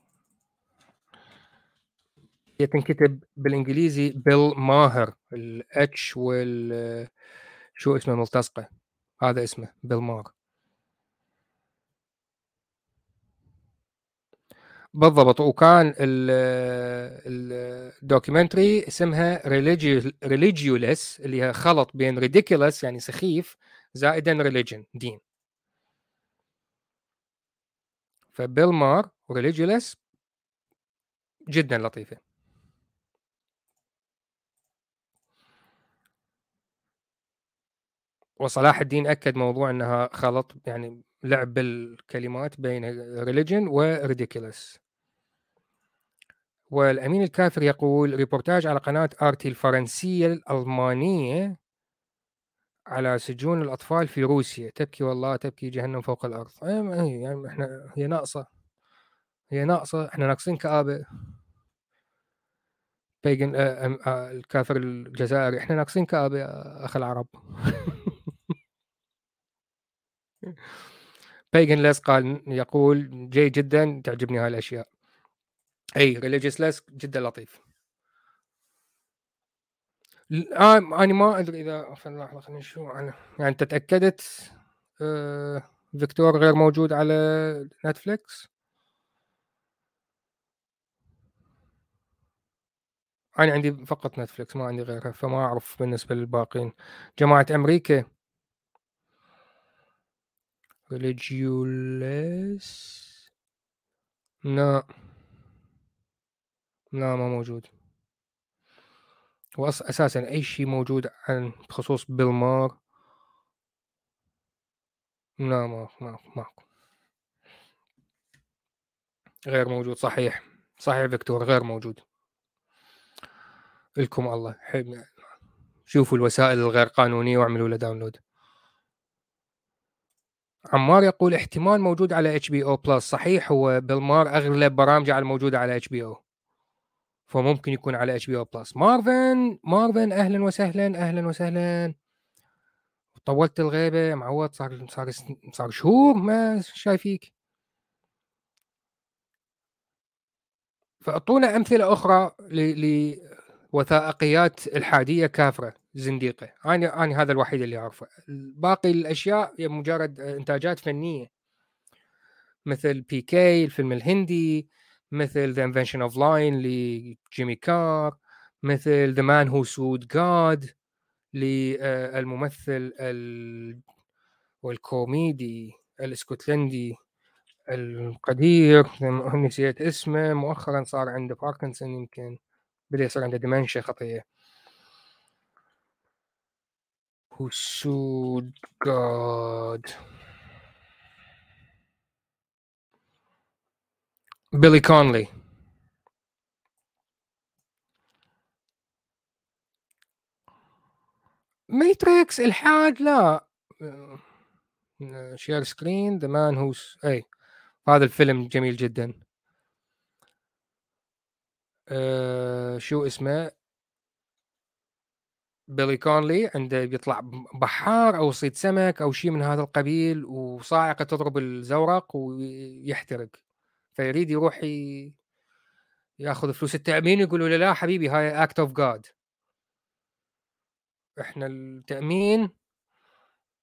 هي تنكتب بالإنجليزي بيل ماهر ال H وال شو اسمه ملتصقة. هذا اسمه بيل مار بالضبط وكان ال documentary اسمها Religulous اللي هي خلط بين ridiculous يعني سخيف زائدا religion دين. فبيل مار و Religulous جدا لطيفة. وصلاح الدين أكد موضوع إنها خلط يعني لعب بالكلمات بين religion و ridiculous والأمين الكافر يقول ريبورتاج على قناة آرتي الفرنسية الألمانية على سجون الأطفال في روسيا. تبكي والله تبكي جهنم فوق الأرض. أي يعني إحنا هي ناقصة. هي ناقصة. إحنا ناقصين كآبة. بيجن آه آه الكافر الجزائري. إحنا ناقصين كآبة أخ العرب. بيجن ليس قال يقول جيد جدا تعجبني هاي الأشياء. أي Religulous جدا لطيف. آه أنا ما أدري إذا لحظه خلينا نشوف أنا يعني أنت تأكدت آه فيكتور غير موجود على نتفليكس أنا عندي فقط نتفليكس ما عندي غيرها فما أعرف بالنسبة للباقين جماعة أمريكا. Religulous لا. لا ما موجود. واساسا أي شيء موجود عن بخصوص بيل مار لا ما ما ماكو. غير موجود صحيح. صحيح فيكتور غير موجود. لكم الله. حب شوفوا الوسائل الغير قانونية واعملوا له download عمار يقول احتمال موجود على HBO Plus صحيح هو بيل مار أغلب برامجه على موجودة على HBO فممكن يكون على HBO Plus مارفن مارفن أهلا وسهلا أهلا وسهلا. طولت الغيبة معود صار صار صار شهور ما شايفيك. فأعطونا أمثلة أخرى لوثائقيات الحادية كافرة زنديقة. أنا أنا هذا الوحيد اللي أعرفه. باقي الأشياء هي مجرد إنتاجات فنية. مثل PK الفيلم الهندي. مثل The Invention of Lying لجيمي كار مثل The Man Who Sued God للممثل والكوميدي الإسكتلندي القدير نسيت اسمه مؤخرا صار عنده باركنسون يمكن بدأ يصير عنده dementia خطيه Who Sued God. بيلي كونلي Matrix الحاد لا. share screen The Man Who Sued هذا الفيلم جميل جدا. أه شو اسمه؟ بيلي كونلي عنده بيطلع بحار أو صيد سمك أو شيء من هذا القبيل وصاعقة تضرب الزورق ويحترق فيريد يروح ي... ياخذ فلوس التأمين يقولوا له لا حبيبي هاي act of God إحنا التأمين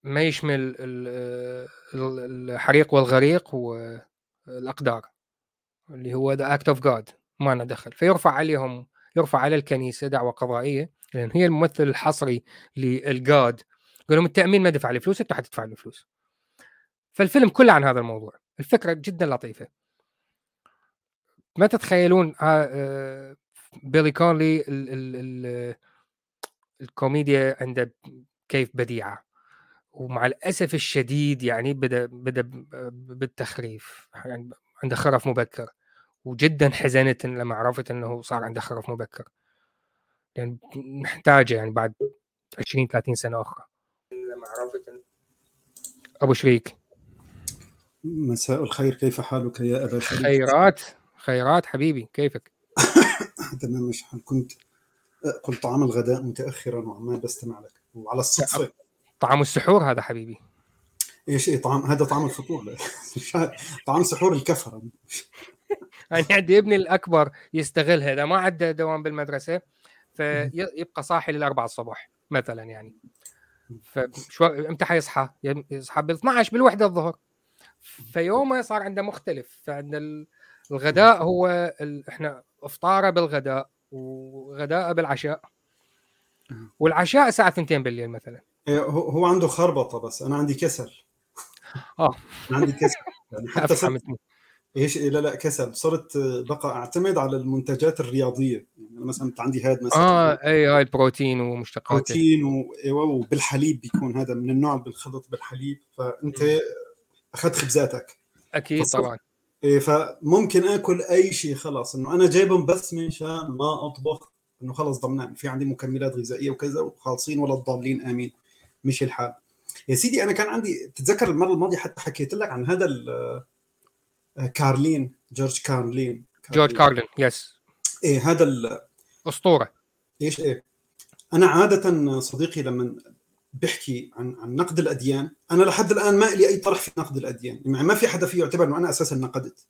ما يشمل الحريق والغريق والأقدار اللي هو the act of God ما ندخل فيرفع عليهم يرفع على الكنيسة دعوة قضائية لأن هي الممثل الحصري لل God يقول لهم التأمين ما دفع لي فلوس أنت حتدفع لي فلوس. فالفيلم كله عن هذا الموضوع. الفكرة جدا لطيفة. ما تتخيلون آه، بيلي كونلي الكوميديا عنده كيف بديعة. ومع الأسف الشديد يعني بدأ بدأ بالتخريف يعني عنده خرف مبكر. وجدا حزنت لما عرفت إنه صار عنده خرف مبكر. يعني محتاجة يعني بعد 20 30 سنة أخرى. لما عرفت أبو شريك. مساء الخير كيف حالك يا أبا شريك؟ خيرات. خيرات حبيبي كيفك؟ تمام مش كنت اكل طعام الغداء متأخرا وعمال بستمع لك. وعلى الصدفة. طعام السحور هذا حبيبي. إيش إيه طعام هذا طعام الفطور. طعام سحور الكفرة. أنا عندي ابني الأكبر يستغلها اذا ما عنده دوام بالمدرسة فيبقى صاحي للأربعة الصبح مثلا يعني. فشو إمتى حيصحى؟ يصحى بال 12 بالوحدة الظهر. فيومه صار عنده مختلف فعند الغداء هو ال... إحنا أفطارة بالغداء وغداء بالعشاء. والعشاء الساعة 2 بالليل مثلا. إيه، هو عنده خربطة بس أنا عندي كسل. آه. أنا عندي كسل. يعني حتى صرت إيش؟ لا لا كسل. صرت بقى أعتمد على المنتجات الرياضية. يعني مثلا انت عندي هذا مثلا. آه اي هاي البروتين ومشتقاته. بروتين أيوة، وبالحليب بيكون هذا من النوع اللي بالخلط بالحليب. فأنت أخذت خبزاتك. أكيد طبعا. إيه فممكن آكل أي شيء خلاص. إنه أنا جايبهم بس من شان ما أطبخ إنه خلص ضمنان. في عندي مكملات غذائية وكذا وخالصين ولا الضالين آمين. مش الحال. يا سيدي أنا كان عندي تتذكر المرة الماضية حتى حكيت لك عن هذا كارلين جورج كارلين. جورج كارلين يس إيه هذا أسطورة. إيش إيه. أنا عادة صديقي لما بحكي عن عن نقد الأديان. أنا لحد الآن ما لي أي طرح في نقد الأديان. يعني ما في حدا فيه يعتبر إنه أنا أساسا نقدت.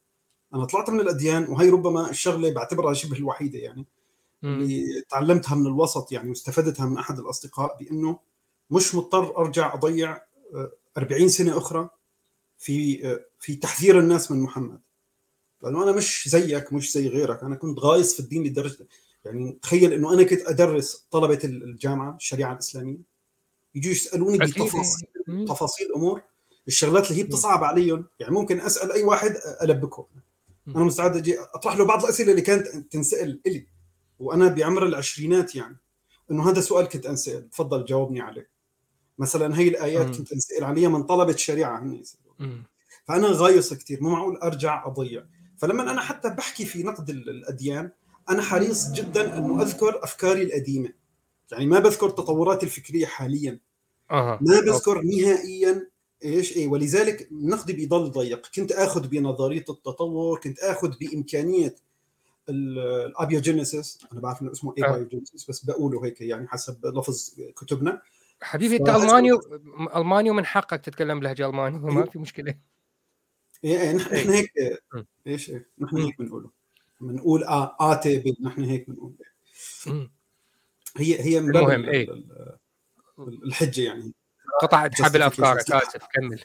أنا طلعت من الأديان وهي ربما الشغلة بعتبرها شبه الوحيدة يعني مم. اللي تعلمتها من الوسط يعني واستفدتها من أحد الأصدقاء بإنه مش مضطر أرجع أضيع آه، 40 سنة أخرى في آه، في تحذير الناس من محمد. لأنه أنا مش زيك مش زي غيرك. أنا كنت غايص في الدين لدرجة يعني تخيل إنه أنا كنت أدرس طلبة الجامعة الشريعة الإسلامية. يجوا يسألوني مم. تفاصيل امور الشغلات اللي هي بتصعب عليهم. يعني ممكن أسأل أي واحد البكه أنا مستعد أجي أطرح له بعض الأسئلة اللي كانت تنسأل إلي وأنا بعمر العشرينات يعني. إنه هذا سؤال كنت أنسأل. تفضل جاوبني عليه. مثلا هي الآيات مم. كنت أنسأل عليها من طلبة شريعة هن يسألوا. مم. فأنا غايص كثير مو معقول أرجع أضيع. فلما أنا حتى بحكي في نقد ال- الأديان أنا حريص جدا إنه أذكر أفكاري القديمة. يعني ما بذكر تطوراتي الفكرية حاليا أها ما بذكر نهائيا إيش إيه ولذلك نقدي بيضل ضيق كنت آخذ بنظرية التطور كنت آخذ بإمكانية ال- الأبيوجينيسيس أنا بعرف إنه اسمه آه. أبيوجينيسيس بس بقوله هيك يعني حسب لفظ كتبنا حبيبي أنت الماني الماني ومن حقك تتكلم بلهجة الماني ما في مشكلة إيه إيه نحن إيه. هيك. إيش إيه نحن. هيك بنقوله بنقول آ آتي بي نحن هيك بنقول. هي هي من المهم، ال- إيه. ال- ال- الحجة يعني قطعت حبل. أفكارك آسف كمل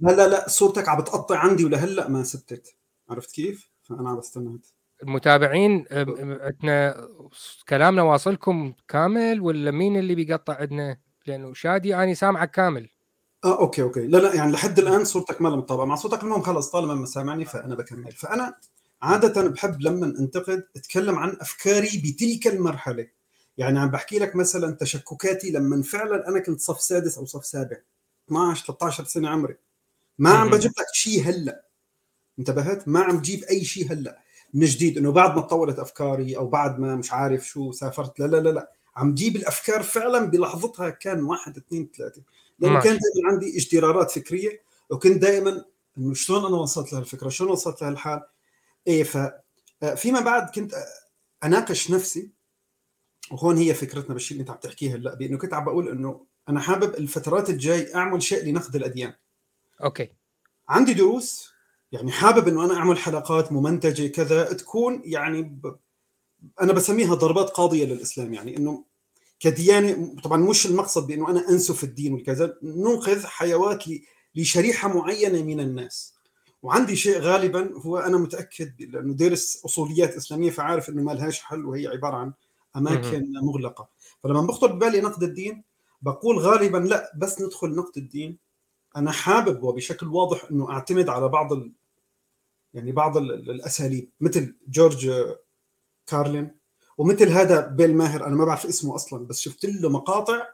لا لا لا صورتك عم بتقطع عندي ولهلأ ما ثبتت عرفت كيف؟ فأنا عم بستنى المتابعين عندنا كلامنا واصلكم كامل ولا مين اللي بيقطع عندنا؟ لأنه شادي اني سامعك كامل آه okay okay لا لا يعني لحد الآن صورتك ما مطابقه مع صوتك المهم خلص طالما ما سامعني فأنا بكمل فأنا عادة بحب لما انتقد اتكلم عن أفكاري بتلك المرحلة. يعني عم بحكي لك مثلا تشككاتي لما فعلا أنا كنت صف سادس أو صف سابع 12 13 سنة عمري. ما عم. بجيب لك شيء هلأ. انتبهت؟ ما عم جيب أي شيء هلأ. من جديد إنه بعد ما تطورت أفكاري أو بعد ما مش عارف شو سافرت لا لا لا لا. عم جيب الأفكار فعلا بلحظتها كان واحد اثنين ثلاثة. لأنه. كان دائما عندي اجترارات فكرية وكنت دائما إنه شلون أنا وصلت لهالفكرة؟ شلون وصلت لهالحال؟ إيه ف فيما بعد كنت أناقش نفسي. وهون هي فكرتنا بالشيء اللي انت عم تحكيه هلأ بأنه كنت عم بقول إنه أنا حابب الفترات الجاي أعمل شيء لنقد الأديان. أوكي. عندي دروس يعني حابب إنه أنا أعمل حلقات ممنتجة كذا تكون يعني ب... أنا بسميها ضربات قاضية للإسلام يعني إنه كديانة طبعا مش المقصد بأنه أنا أنسف الدين والكذا ننقذ حيوات. لشريحة معينة من الناس. وعندي شيء غالبا هو أنا متأكد لأنه دارس أصوليات إسلامية فعارف إنه ما لهاش حل وهي عبارة عن أماكن مغلقة. فلما بخطر ببالي نقد الدين بقول غالبا لا بس ندخل نقد الدين. أنا حابب وبشكل واضح إنه أعتمد على بعض ال... يعني بعض ال... ال- الأساليب. مثل جورج كارلين ومثل هذا بيل ماهر أنا ما بعرف اسمه أصلا بس شفت له مقاطع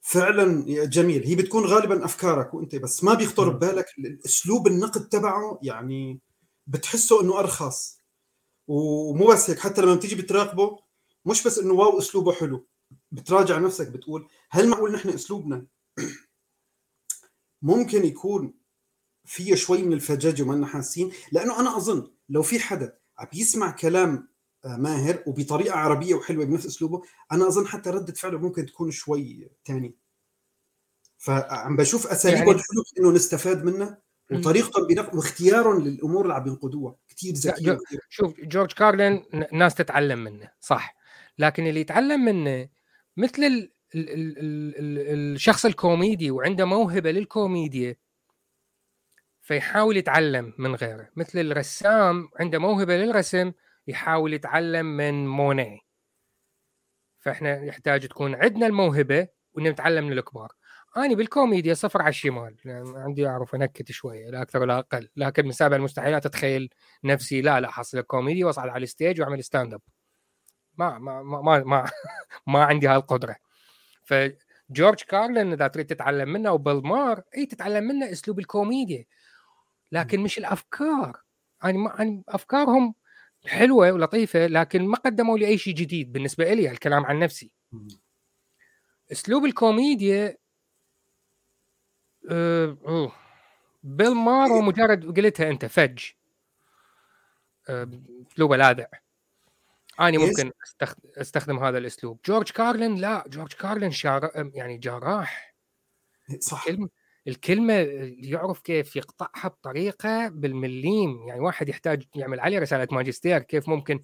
فعلا جميل. هي بتكون غالبا أفكارك وأنت بس ما بيخطر مم. ببالك الأسلوب النقد تبعه يعني بتحسه إنه أرخص. ومو بس هيك حتى لما بتيجي بتراقبه مش بس إنه واو أسلوبه حلو بتراجع نفسك بتقول هل معقول نحن أسلوبنا ممكن يكون فيه شوي من الفجاجة وما حاسين؟ لأنه أنا أظن لو في حدا عم يسمع كلام ماهر وبطريقة عربية وحلوة بنفس أسلوبه أنا أظن حتى ردة فعله ممكن تكون شوي تاني فعم بشوف أساليبه يعني-. الحلو إنه نستفاد منها مم. وطريقتهم بنق... واختيارهم للأمور اللي عم ينقدوها كثير جو- وكثير- شوف جورج كارلين ناس تتعلم منه صح لكن اللي يتعلم منه مثل ال ال ال ال الشخص الكوميدي وعنده موهبة للكوميديا فيحاول يتعلم من غيره مثل الرسام عنده موهبة للرسم يحاول يتعلم من مونيه فإحنا يحتاج تكون عندنا الموهبة ونتعلم من الكبار. أنا بالكوميديا صفر على الشمال. يعني عندي أعرف أنكت شوية لا أكثر ولا أقل. لكن من سابع المستحيلات أتخيل نفسي لا لا حصل كوميدي وأصعد على ال stage وأعمل stand up ما ما ما ما, ما, ما عندي هالقدرة. فجورج كارلين إذا تريد تتعلم منه وبيل مار إي تتعلم منه أسلوب الكوميديا. لكن مش الأفكار. يعني ما يعني أفكارهم حلوة ولطيفة لكن ما قدموا لي أي شيء جديد بالنسبة لي الكلام عن نفسي. أسلوب الكوميديا أه أوه. بيل مار هو مجرد قلتها أنت فج. أه، أسلوبه لاذع. أنا. ممكن أستخدم, هذا الأسلوب. جورج كارلين لا جورج كارلين شار... يعني جراح. صح. كلمه الكلمة يعرف كيف يقطعها بطريقة بالمليم يعني واحد يحتاج يعمل عليه رسالة ماجستير كيف ممكن؟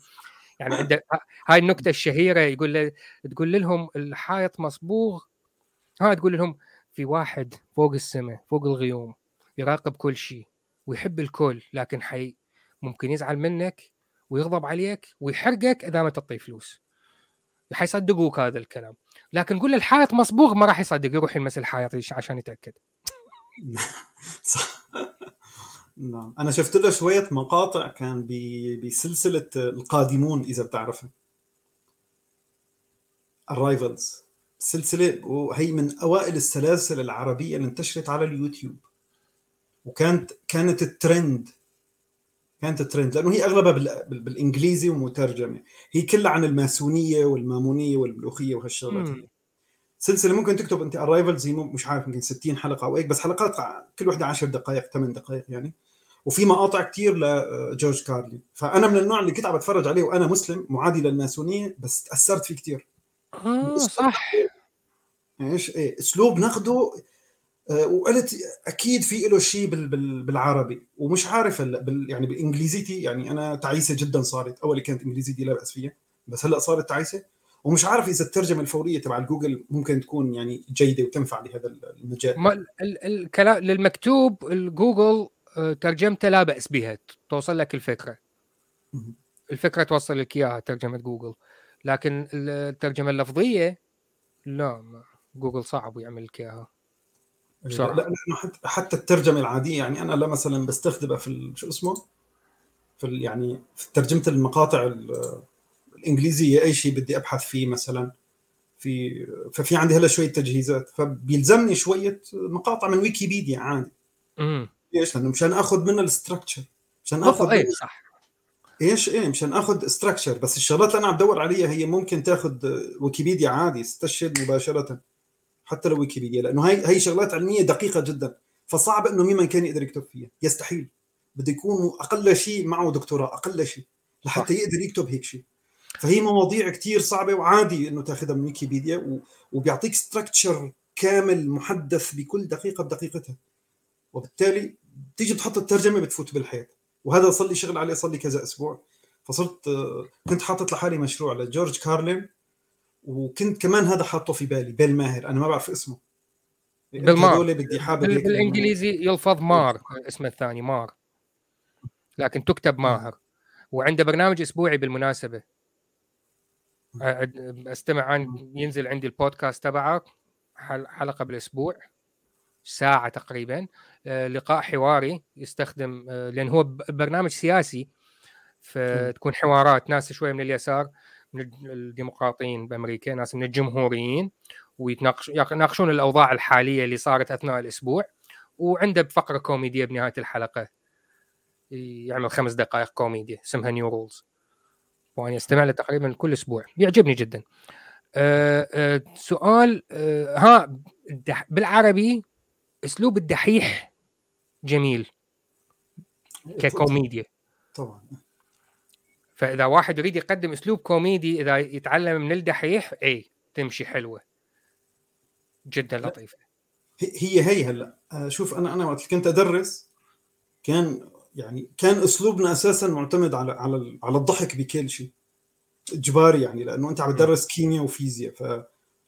يعني عنده هاي النكتة الشهيرة يقول له تقول لهم الحائط مصبوغ ها تقول لهم في واحد فوق السماء فوق الغيوم يراقب كل شيء ويحب الكل لكن حي ممكن يزعل منك ويغضب عليك ويحرقك إذا ما تعطيه فلوس. حيصدقوك هذا الكلام. لكن قول له الحائط مصبوغ ما راح يصدق يروح يلمس الحائط عشان يتأكد. صح نعم. أنا شفت له شوية مقاطع كان بسلسلة القادمون إذا بتعرفها. The Arrivals سلسلة وهي من أوائل السلاسل العربية اللي انتشرت على اليوتيوب. وكانت كانت الترند. كانت الترند لأنه هي أغلبها بالإنجليزي ومترجمة. هي كلها عن الماسونية والمامونية والملوخية وهالشغلات سلسلة ممكن تكتب أنت Arrivals هي مش عارف يمكن 60 حلقة أو هيك بس حلقات كل وحده 10 دقائق 8 دقائق يعني. وفي مقاطع كثير لجورج كارلين. فأنا من النوع اللي كنت عم بتفرج عليه وأنا مسلم معادي للماسونية بس تأثرت فيه كثير آه صح. إيش؟ إيه أسلوب نقده آه، وقلت أكيد في له شيء بالعربي. ومش عارف هلا بال يعني بانجليزيتي يعني أنا تعيسة جدا صارت. أول كانت إنجليزيتي لا بأس فيها بس هلا صارت تعيسة. ومش عارف إذا الترجمة الفورية تبع الجوجل ممكن تكون يعني جيدة وتنفع لهذا المجال. ما الكلام للمكتوب الجوجل آه، ترجمته لا بأس بها توصل لك الفكرة. الفكرة توصل لك إياها ترجمة جوجل. لكن الترجمة اللفظية لا جوجل صعب يعمل لك إياها. بسرعة. لا لأنه حتى الترجمة العادية يعني أنا لا مثلا بستخدمها في شو اسمه؟ في يعني في ترجمة المقاطع الإنجليزية أي شيء بدي أبحث فيه مثلا. في ففي عندي هلا شوية تجهيزات. فبيلزمني شوية مقاطع من ويكيبيديا عادي. امم ليش؟ لأنه مشان آخذ منها ال structure مشان آخذ أي صح. إيش؟ إيه مشان آخذ structure بس الشغلات اللي أنا عم بدور عليها هي ممكن تأخذ ويكيبيديا عادي استشهد مباشرة حتى لو ويكيبيديا. لأنه هي هي شغلات علمية دقيقة جدا. فصعب إنه مين كان يقدر يكتب فيها. يستحيل. بده يكون أقل شيء معه دكتوراه أقل شيء. لحتى يقدر يكتب هيك شيء. فهي مواضيع كثير صعبة وعادي إنه تاخذها من ويكيبيديا وبيعطيك structure كامل محدث بكل دقيقة بدقيقتها. وبالتالي تيجي تحط الترجمة بتفوت بالحيط. وهذا صار لي شغل عليه صار لي كذا أسبوع. فصرت كنت حاطط لحالي مشروع لجورج كارلين وكنت كمان هذا حاطه في بالي بيل ماهر. أنا ما بعرف اسمه. بيل مار بدي حابب بالإنجليزي يلفظ مار اسمه الثاني مار. لكن تكتب ماهر. وعنده برنامج أسبوعي بالمناسبة. أستمع عن ينزل عندي البودكاست تبعه حلقة بالأسبوع ساعة تقريبا. لقاء حواري يستخدم لأن هو برنامج سياسي فتكون حوارات ناس شوية من اليسار من الديمقراطيين بأمريكا ناس من الجمهوريين ويتناقشون الأوضاع الحالية اللي صارت أثناء الأسبوع وعنده فقره كوميدية بنهاية الحلقة. يعمل خمس دقائق كوميديا اسمها New Rules وأنا استمع له تقريبا كل أسبوع. يعجبني جدا. أه أه سؤال أه ها بالعربي أسلوب الدحيح جميل. ككوميديا. طبعا. فإذا واحد يريد يقدم أسلوب كوميدي إذا يتعلم من الدحيح اي تمشي حلوة. جدا لطيفة. هي هي هلا. آه، شوف أنا أنا وقت كنت أدرس كان يعني كان أسلوبنا أساسا معتمد على على على الضحك بكل شيء إجباري يعني لأنه أنت عم تدرس كيمياء وفيزياء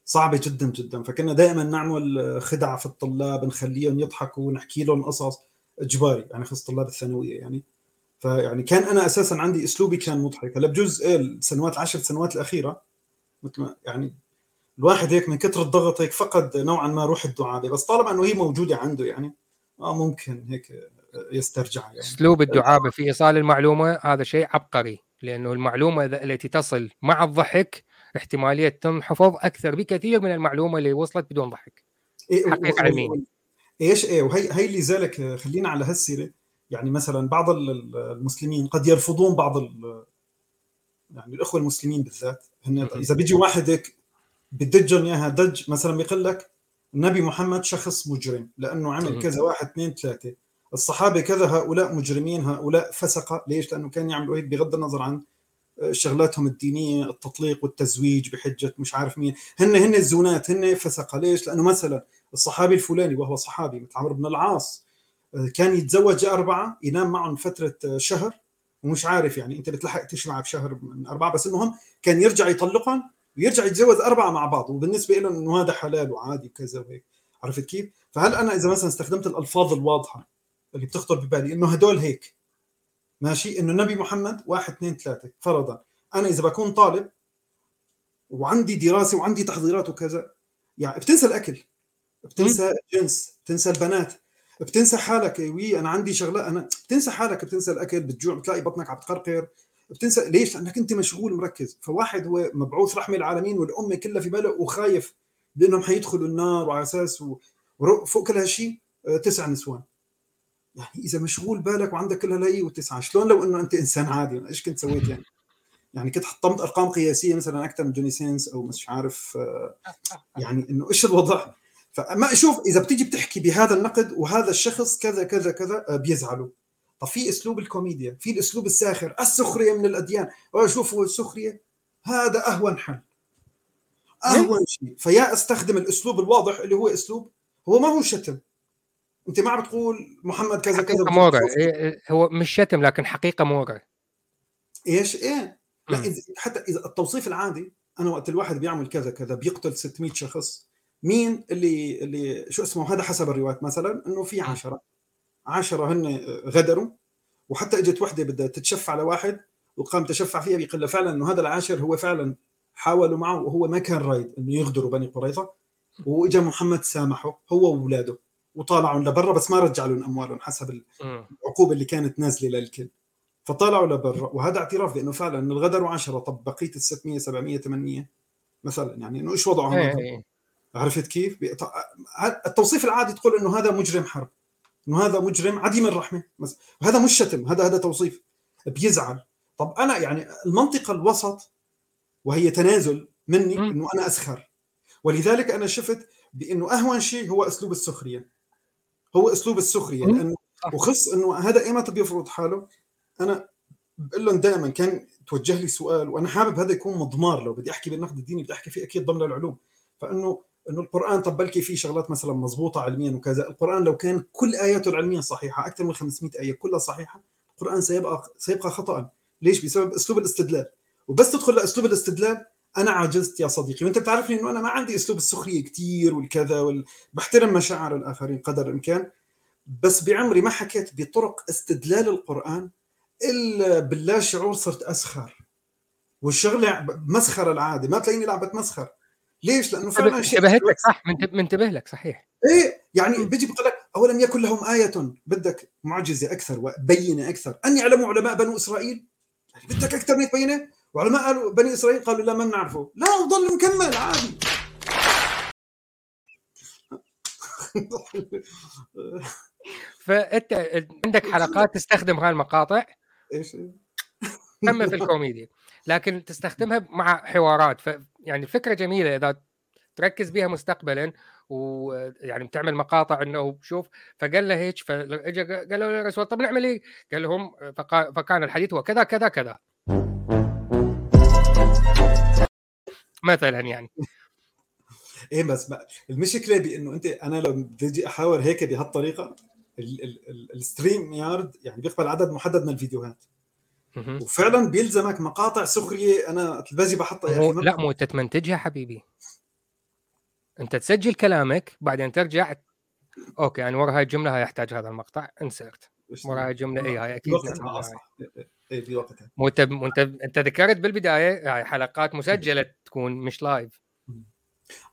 فصعبه جدا جدا. فكنا دائما نعمل خدع في الطلاب نخليهم يضحكوا ونحكي لهم قصص. إجباري يعني خص طلاب الثانوية يعني. فيعني كان أنا أساسا عندي أسلوبي كان مضحك. هلأ بجوز إيه السنوات العشر سنوات الأخيرة مثل ما يعني الواحد هيك من كثر الضغط هيك فقد نوعا ما روح الدعابه بس طالما إنه هي موجودة عنده يعني آه ممكن هيك يسترجع يعني. أسلوب الدعابة في إيصال المعلومة هذا شيء عبقري لأنه المعلومة التي تصل مع الضحك احتمالية تنحفظ أكثر بكثير من المعلومة اللي وصلت بدون ضحك. إيه حقيقة علميه إيش إيه وهي هي لذلك خلينا على هالسيرة. يعني مثلا بعض المسلمين قد يرفضون بعض يعني الأخوة المسلمين بالذات. هن إذا بيجي واحد هيك بدجهم إياها دج مثلا بيقول لك النبي محمد شخص مجرم لأنه عمل كذا واحد اثنين ثلاثة. الصحابة كذا هؤلاء مجرمين هؤلاء فسقة. ليش؟ لأنه كان يعملوا هيك بغض النظر عن آه، شغلاتهم الدينية التطليق والتزويج بحجة مش عارف مين. هن هن الزونات هن فسقة. ليش؟ لأنه مثلا الصحابي الفلاني وهو صحابي مثل عمرو بن العاص آه، كان يتزوج أربعة ينام معهم فترة آه، شهر ومش عارف يعني أنت بتلحق تجمع بشهر من أربعة بس المهم كان يرجع يطلقهم ويرجع يتزوج أربعة مع بعض. وبالنسبة له إنه هذا حلال وعادي وكذا وهيك. عرفت كيف؟ فهل أنا إذا مثلا استخدمت الألفاظ الواضحة اللي بتخطر ببالي إنه هدول هيك. ماشي؟ إنه النبي محمد واحد اثنين ثلاثة فرضا. أنا إذا بكون طالب وعندي دراسة وعندي تحضيرات وكذا يعني بتنسى الأكل بتنسى الجنس بتنسى البنات بتنسى حالك. وي أنا عندي شغلة أنا بتنسى حالك بتنسى الأكل بتجوع بتلاقي بطنك عم تقرقر. بتنسى ليش؟ لأنك أنت مشغول مركز فواحد هو مبعوث رحمة العالمين والأمة كلها في باله وخايف بأنهم حيدخلوا النار وعلى أساس و... وفوق كل هالشيء آه، تسع نسوان. يعني إذا مشغول بالك وعندك كل هالهي وتسعة شلون لو إنه أنت إنسان عادي؟ إيش كنت سويت يعني؟ يعني كنت حطمت أرقام قياسية مثلا أكثر من جوني سينز أو مش عارف آه، يعني إنه إيش الوضع؟ فما أشوف إذا بتيجي بتحكي بهذا النقد وهذا الشخص كذا كذا كذا آه، بيزعلوا. طب في أسلوب الكوميديا في الأسلوب الساخر السخرية من الأديان. شوفوا السخرية هذا أهون حل. أهون شيء. فيا أستخدم الأسلوب الواضح اللي هو أسلوب هو ما هو شتم. أنت ما عم بتقول محمد كذا كذا مورع إيه هو مش شتم لكن حقيقة مورع إيش؟ إيه. لا إذا حتى إذا التوصيف العادي أنا وقت الواحد بيعمل كذا كذا بيقتل 600 شخص مين اللي اللي شو اسمه؟ هذا حسب الروايات مثلا إنه في عشرة. عشرة هن غدروا. وحتى إجت وحدة بدها تتشفع على واحد وقام تشفع فيها بيقول له فعلا إنه هذا العاشر هو فعلا حاولوا معه وهو ما كان رايد إنه يغدروا بني قريظة. وإجا محمد سامحه هو واولاده وطالعوا لبرا بس ما رجع لهم أموالهم حسب العقوبة اللي كانت نازلة للكل. فطلعوا لبرا وهذا اعتراف بأنه فعلا الغدر 10 طب بقية ال 600 700 800 مثلا يعني إنه إيش وضعهم إيه، إيه. عرفت كيف؟ التوصيف العادي تقول إنه هذا مجرم حرب إنه هذا مجرم عديم الرحمة وهذا مش شتم هذا هذا توصيف بيزعل. طب أنا يعني المنطقة الوسط وهي تنازل مني إنه أنا أسخر. ولذلك أنا شفت بأنه أهون شيء هو أسلوب السخرية. هو أسلوب السخرية لأنه وخص إنه هذا ايمتى بيفرض حاله؟ أنا بقول لهم دائما كان توجه لي سؤال وأنا حابب هذا يكون مضمار لو بدي أحكي بالنقد الديني بدي أحكي فيه أكيد ضمن العلوم. فإنه إنه القرآن طب بلكي في شغلات مثلا مضبوطة علميا وكذا القرآن لو كان كل آياته العلمية صحيحة أكثر من 500 آية كلها صحيحة القرآن سيبقى سيبقى خطا ليش؟ بسبب أسلوب الاستدلال. وبس تدخل لأسلوب الاستدلال أنا عجزت يا صديقي. وأنت بتعرفني إنه أنا ما عندي أسلوب السخرية كثير والكذا وال... بحترم مشاعر الآخرين قدر الإمكان بس بعمري ما حكيت بطرق استدلال القرآن إلا باللا شعور صرت أسخر. والشغلة مسخره العادة. ما تلاقيني لعبة مسخر. ليش؟ لأنه فعلا انتبهت لك صح. منتبه لك صحيح. إيه يعني بيجي بيقول لك اولم يكن لهم آية. بدك معجزة أكثر وبينة أكثر. أن يعلموا علماء بنو إسرائيل؟ يعني بدك أكثر من بينة؟ وعلماء قالوا بني إسرائيل قالوا لا ما بنعرفه لا وضل مكمل عادي. فأنت عندك حلقات تستخدم هاي المقاطع؟ إيش؟ في الكوميديا. لكن تستخدمها مع حوارات. ف يعني فكرة جميلة إذا تركز بها مستقبلا ويعني بتعمل مقاطع إنه شوف فقال له هيك فاجى قال له الرسول طب نعمل إيه؟ قال لهم فكان الحديث هو كذا كذا كذا. مثلا يعني. إيه بس المشكلة بانه أنت أنا لو بدي أحاور هيك بهالطريقة ال StreamYard يعني بيقبل عدد محدد من الفيديوهات. وفعلا بيلزمك مقاطع سخرية أنا باجي بحطها يا لا مو أنت تمنتجها حبيبي. أنت تسجل كلامك بعدين ترجع okay يعني ورا هاي الجملة هاي يحتاج هذا المقطع insert. ورا هاي الجملة اي هاي أكيد في وقتها. مو أنت أنت ذكرت بالبداية هاي حلقات مسجلة تكون مش live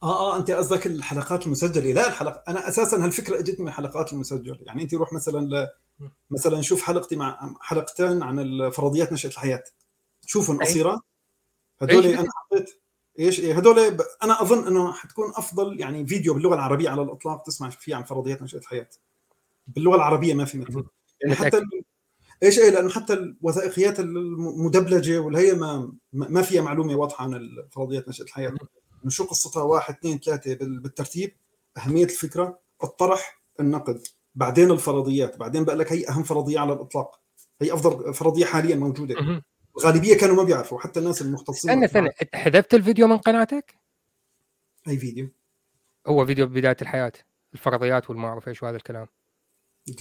آه آه أنت قصدك الحلقات المسجلة. لا الحلقة أنا أساسا هالفكرة أجتني من الحلقات المسجله يعني أنت روح مثلا ل... مثلا شوف حلقتي مع حلقتين عن فرضيات نشأة الحياة. شوفهم قصيرة. هدول أنا حطيت إيش؟ إيه هدول ب... أنا أظن إنه حتكون أفضل يعني فيديو باللغة العربية على الإطلاق تسمع فيه عن فرضيات نشأة الحياة. باللغة العربية ما في مثل. يعني حتى إيش إيه؟ لأنه حتى الوثائقيات المدبلجة والهي ما ما فيها معلومة واضحة عن فرضيات نشأة الحياة. إنه شو قصتها؟ واحد اثنين ثلاثة بالترتيب. أهمية الفكرة. الطرح النقد. بعدين الفرضيات. بعدين بقول لك هي أهم فرضية على الإطلاق. هي أفضل فرضية حاليا موجودة. الغالبية كانوا ما بيعرفوا. حتى الناس المختصين استنى استنى. أنت حذفت الفيديو من قناتك؟ أي فيديو؟ هو فيديو بداية الحياة. الفرضيات والما أعرف إيش وهذا الكلام.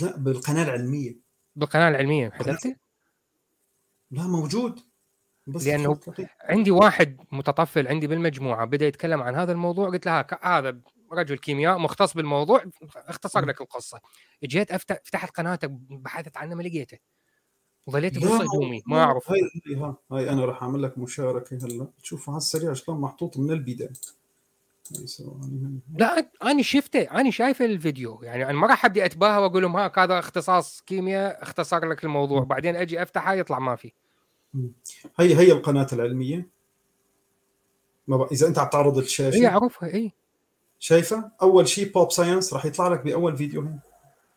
لا بالقناة العلمية. بالقناه العلميه حذفته؟ لا موجود بس تفضل. عندي واحد متطفل عندي بالمجموعه بدا يتكلم عن هذا الموضوع قلت له "ك- هذا رجل كيمياء مختص بالموضوع اختصر لك القصة جيت فتحت قناتك بحثت عنه ما لقيته وظليت هدومي ما اعرف هاي هاي, ها- هاي أنا راح اعمل لك مشاركه هلا تشوف على السريع شلون محطوط من البدايه. لا أنا شفته أنا شايف الفيديو. يعني أنا ما راح أبدي أتباهى وأقول لهم هاك هذا اختصاص كيمياء اختصر لك الموضوع. بعدين أجي أفتحه يطلع ما في. هي هي القناة العلمية؟ ما بق... إذا أنت عم تعرض الشاشه هي أعرفها اي شايفة؟ أول شيء pop science راح يطلع لك بأول فيديو هنا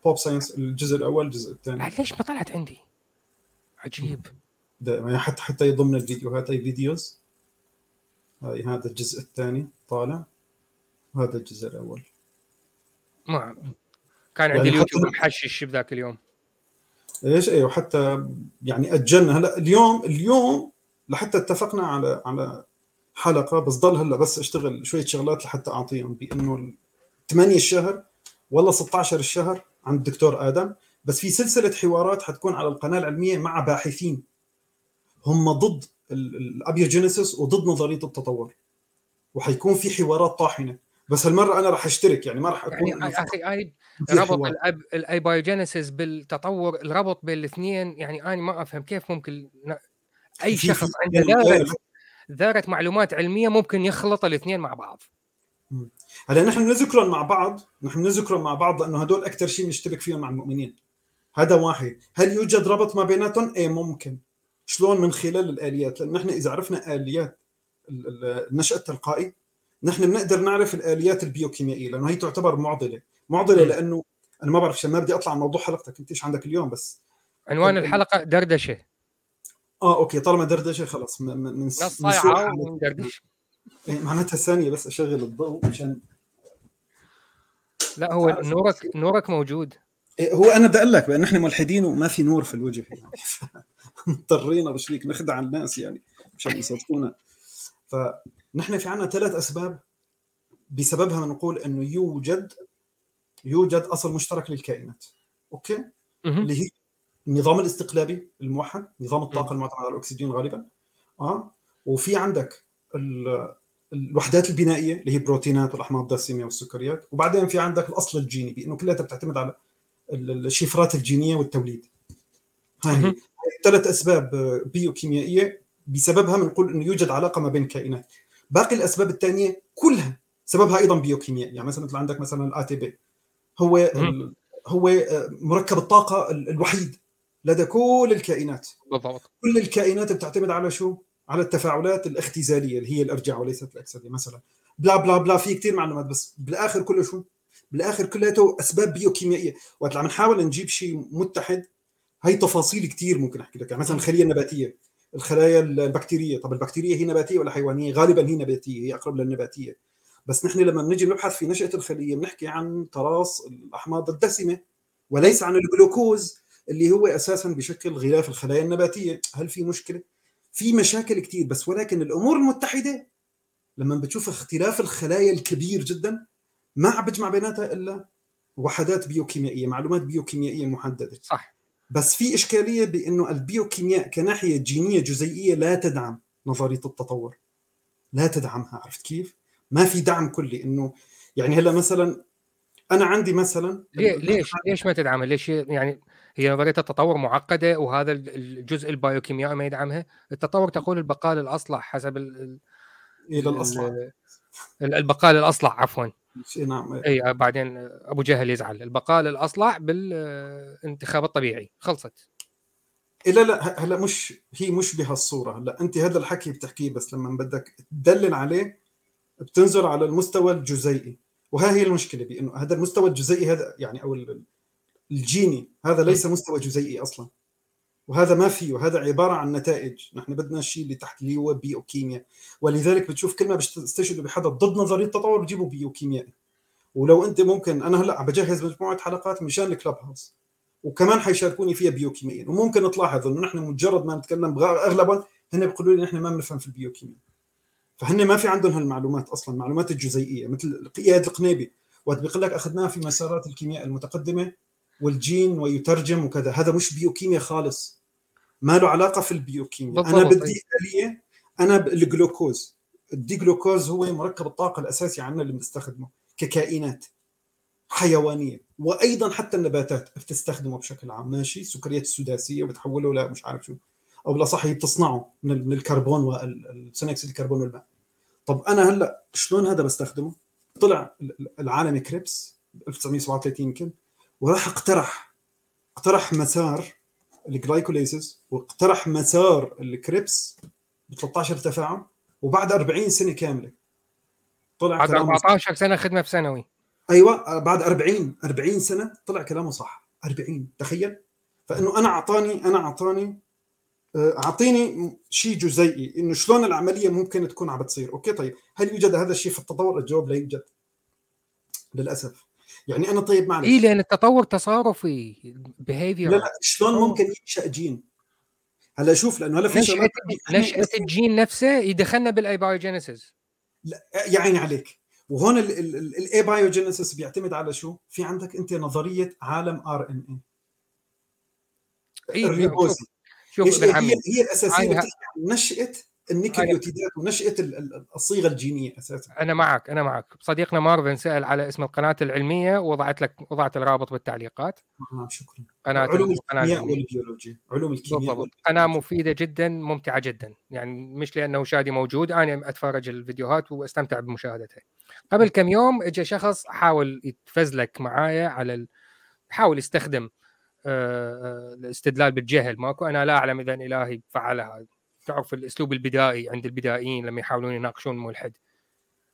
pop science الجزء الأول الجزء الثاني. ليش ما طلعت عندي؟ عجيب. دائما حتى حتى ضمن الفيديوهات هي videos هاي هذا الجزء الثاني طالع. وهذا الجزء الأول. ما كان يعني عندي حتى اليوتيوب لو- محشش بذاك اليوم. إيش؟ إيوه حتى يعني أجلنا. هلا اليوم اليوم لحتى اتفقنا على على حلقة بس ضل هلا بس أشتغل شوية شغلات لحتى أعطيهم بأنه 8 الشهر والله 16 الشهر عند الدكتور آدم. بس في سلسلة حوارات حتكون على القناة العلمية مع باحثين. هم ضد ال- ال abiogenesis وضد نظرية التطور. وحيكون في حوارات طاحنة. بس هالمرة أنا راح أشترك يعني ما راح أكون يعني أخي في ربط ال abiogenesis بالتطور الربط بين الاثنين يعني أنا ما أفهم كيف ممكن أي شخص عنده ذرة ذرة معلومات علمية ممكن يخلط الاثنين مع بعض. هلا نحن نذكرهم مع بعض نحن نذكرهم مع بعض لأنه هدول أكثر شيء نشترك فيهم مع المؤمنين. هذا واحد. هل يوجد ربط ما بيناتهم؟ إيه ممكن. شلون من خلال الآليات؟ لأن نحن إذا عرفنا آليات ال- ال- النشأ التلقائي نحن بنقدر نعرف الآليات البيوكيميائية لأنه هي تعتبر معضلة. معضلة. لأنه أنا ما بعرف عشان ما بدي أطلع عن موضوع حلقتك انت إيش عندك اليوم بس. عنوان طب- الحلقة دردشة. آه okay طالما دردشة خلص من من نص صايعه. وندردش إيه، معناتها ثانية بس أشغل الضوء عشان لا هو نورك نورك موجود. إيه، هو أنا بدي أقول لك بأن نحن ملحدين وما في نور في الوجه. يعني مضطرين بشريك نخدع الناس يعني مشان يصدقونا. فنحن في عنا ثلاث أسباب بسببها بنقول إنه يوجد يوجد أصل مشترك للكائنات. أوكي. اللي هي النظام الاستقلابي الموحد نظام الطاقة المعتمد على الأكسجين غالبا. آه؟ وفي عندك ال- الوحدات البنائية اللي هي البروتينات والأحماض الدسمه والسكريات. وبعدين في عندك الأصل الجيني بإنه كلها بتعتمد على ال- ال- الشفرات الجينية والتوليد. هاي ثلاث أسباب آه، بيوكيميائية. بسببها بنقول إنه يوجد علاقة ما بين الكائنات باقي الأسباب الثانية كلها سببها أيضا بيوكيميائي يعني مثلا مثل عندك مثلا الاتي بي هو هو آه، مركب الطاقة ال- الوحيد لدى كل الكائنات. بالضبط. كل الكائنات بتعتمد على شو؟ على التفاعلات الاختزالية اللي هي الارجاع وليست الأكسدة مثلا. بلا بلا بلا في كثير معلومات بس بالآخر كله شو؟ بالآخر كلياته أسباب بيوكيميائية. وقت عم نحاول نجيب شيء متحد هي تفاصيل كثير ممكن أحكي لك. يعني مثلا الخلية النباتية. الخلايا البكتيرية. طب البكتيرية هي نباتية ولا حيوانية؟ غالبا هي نباتية هي أقرب للنباتية. بس نحن لما بنجي نبحث في نشأة الخلية بنحكي عن تراص الأحماض الدسمة وليس عن الجلوكوز اللي هو أساسا بشكل غلاف الخلايا النباتية. هل في مشكلة؟ في مشاكل كثير بس ولكن الأمور المتحدة لما بتشوف اختلاف الخلايا الكبير جدا ما عم بجمع بيناتها إلا وحدات بيوكيميائية معلومات بيوكيميائية محددة. صح. بس في إشكالية بإنه البيوكيمياء كناحية جينية جزيئية لا تدعم نظرية التطور لا تدعمها عرفت كيف ما في دعم كلي إنه يعني هلأ مثلا أنا عندي مثلا ليش ليش ما تدعمها؟ ليش يعني هي نظرية التطور معقدة وهذا الجزء البايوكيميائي ما يدعمها؟ التطور تقول البقاء للاصلح حسب ال- ال- إلى الاصل ال- ال- البقاء للاصلح عفوا نعم إي بعدين أبو جهل يزعل. البقاء للاصلع بالانتخاب الطبيعي. خلصت. إيه لا لا هلا مش هي مش بهالصورة. هلا أنت هذا الحكي بتحكيه بس لما بدك تدلل عليه بتنزل على المستوى الجزيئي. وها هي المشكلة بأنه هذا المستوى الجزيئي هذا يعني أو ال- الجيني هذا ليس مستوى جزيئي أصلا. وهذا ما فيه هذا عبارة عن نتائج. نحن بدنا الشيء اللي تحت اللي هو بيوكيمياء ولذلك بتشوف كل ما بيستشهدوا بحدا ضد نظريه التطور بجيبوا بيوكيميائي ولو أنت ممكن أنا هلأ عم بجهز مجموعة حلقات مشان الكلاب هاوس. وكمان حيشاركوني فيها بيوكيميا وممكن تلاحظ انه نحن مجرد ما نتكلم اغلبا هن بيقولوا لي نحن ما بنفهم في البيوكيميا. فهن ما في عندهم هالمعلومات أصلا المعلومات الجزيئية. مثل اياد القنيبي. وقت بيقول لك اخذناها في مسارات الكيمياء المتقدمة والجين ويترجم وكذا. هذا مش بيوكيميا خالص. ما له علاقة في البيوكيميا. أنا. بدي آلية أنا الجلوكوز. ال D-glucose هو مركب الطاقة الأساسي عندنا اللي بنستخدمه ككائنات حيوانية وأيضا حتى النباتات بتستخدمه بشكل عام. ماشي؟ السكريات السداسية وبتحوله لا مش عارف شو. أو بالاصح هي بتصنعه من ال- من الكربون والثاني اكسيد الكربون والماء. طب أنا هلأ شلون هذا بستخدمه؟ طلع ال- ال- العالم كريبس 1937 يمكن وراح اقترح اقترح مسار ال glycolysis واقترح مسار الكريبس ب 13 تفاعل وبعد 40 سنة كاملة. طلع بعد كلامه 14 سنة خدمة في ثانوي. أيوه بعد 40 40 سنة طلع كلامه صح. 40 تخيل. فإنه أنا أعطاني أنا أعطاني آه، أعطيني شيء جزيئي إنه شلون العملية ممكن تكون عم بتصير. okay طيب. هل يوجد هذا الشيء في التطور؟ الجواب لا يوجد. للأسف. يعني أنا طيب معلش. اي لأن التطور تصارفي behavior. لا لا شلون ممكن ينشأ جين؟ هلا شوف لأنه هلا في نشأة شغلات نشأة الجين نفسه يدخلنا بال abiogenesis يا عيني عليك. وهون ال abiogenesis بيعتمد على شو؟ في عندك أنت نظرية عالم RNA، الريبوزي شوف هي؟ هي الأساسية أنا- بتحكي عن نشأة النيكليوتيدات ونشاه ال- ال- الصيغه الجينية أساسا. أنا معك أنا معك. صديقنا مارفن سأل على اسم القناة العلمية وضعت لك وضعت الرابط بالتعليقات. آه شكرا. قناه علوم الكيمياء. والبيولوجيا. علوم الكيمياء بالضبط. قناة مفيدة جدا ممتعة جدا. يعني مش لأنه شادي موجود أنا أتفرج الفيديوهات وأستمتع بمشاهدتها. قبل كم يوم اجى شخص حاول يتفزلك معايا على ال... حاول يستخدم آه، آه، الاستدلال بالجهل. ماكو؟ أنا لا أعلم إذا إلهي فعلها. تعرف الأسلوب البدائي عند البدائيين لما يحاولون يناقشون ملحد.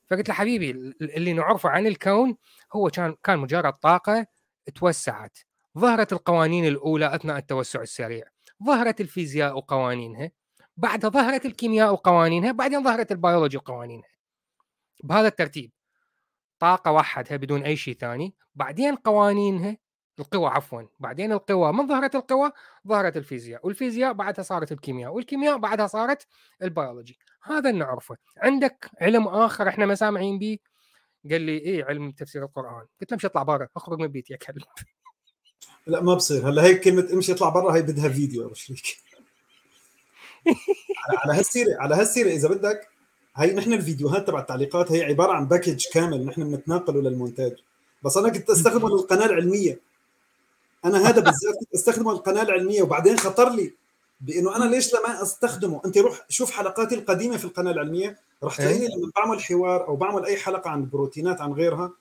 فقلت له حبيبي ال- اللي نعرفه عن الكون هو كان كان مجرد طاقة توسعت. ظهرت القوانين الأولى أثناء التوسع السريع. ظهرت الفيزياء وقوانينها بعدها ظهرت الكيمياء وقوانينها بعدين ظهرت البيولوجي وقوانينها بهذا الترتيب. طاقة وحدها بدون أي شيء ثاني. بعدين قوانينها القوى عفوا. بعدين القوى من ظهرت القوى؟ ظهرت الفيزياء. والفيزياء بعدها صارت الكيمياء والكيمياء بعدها صارت البيولوجي. هذا اللي نعرفه. عندك علم آخر إحنا ما سامعين به قال لي إيه علم تفسير القرآن؟ قلت له امشي اطلع برا اخرج من بيتي يا كلب. لا ما بصير. هلا هيك كلمة امشي اطلع برا هي بدها فيديو شريك على على هالسيرة على هالسيرة إذا بدك هي نحن الفيديوهات تبع التعليقات هي عبارة عن باكج كامل نحن بنتناقله للمونتاج. بس أنا كنت أستخدمه للقناة العلمية. أنا هذا بالذات أستخدمه للقناه العلمية وبعدين خطر لي بإنه أنا ليش لما أستخدمه؟ أنت روح شوف حلقاتي القديمة في القناة العلمية راح تلاقيني لما بعمل حوار أو بعمل أي حلقة عن البروتينات عن غيرها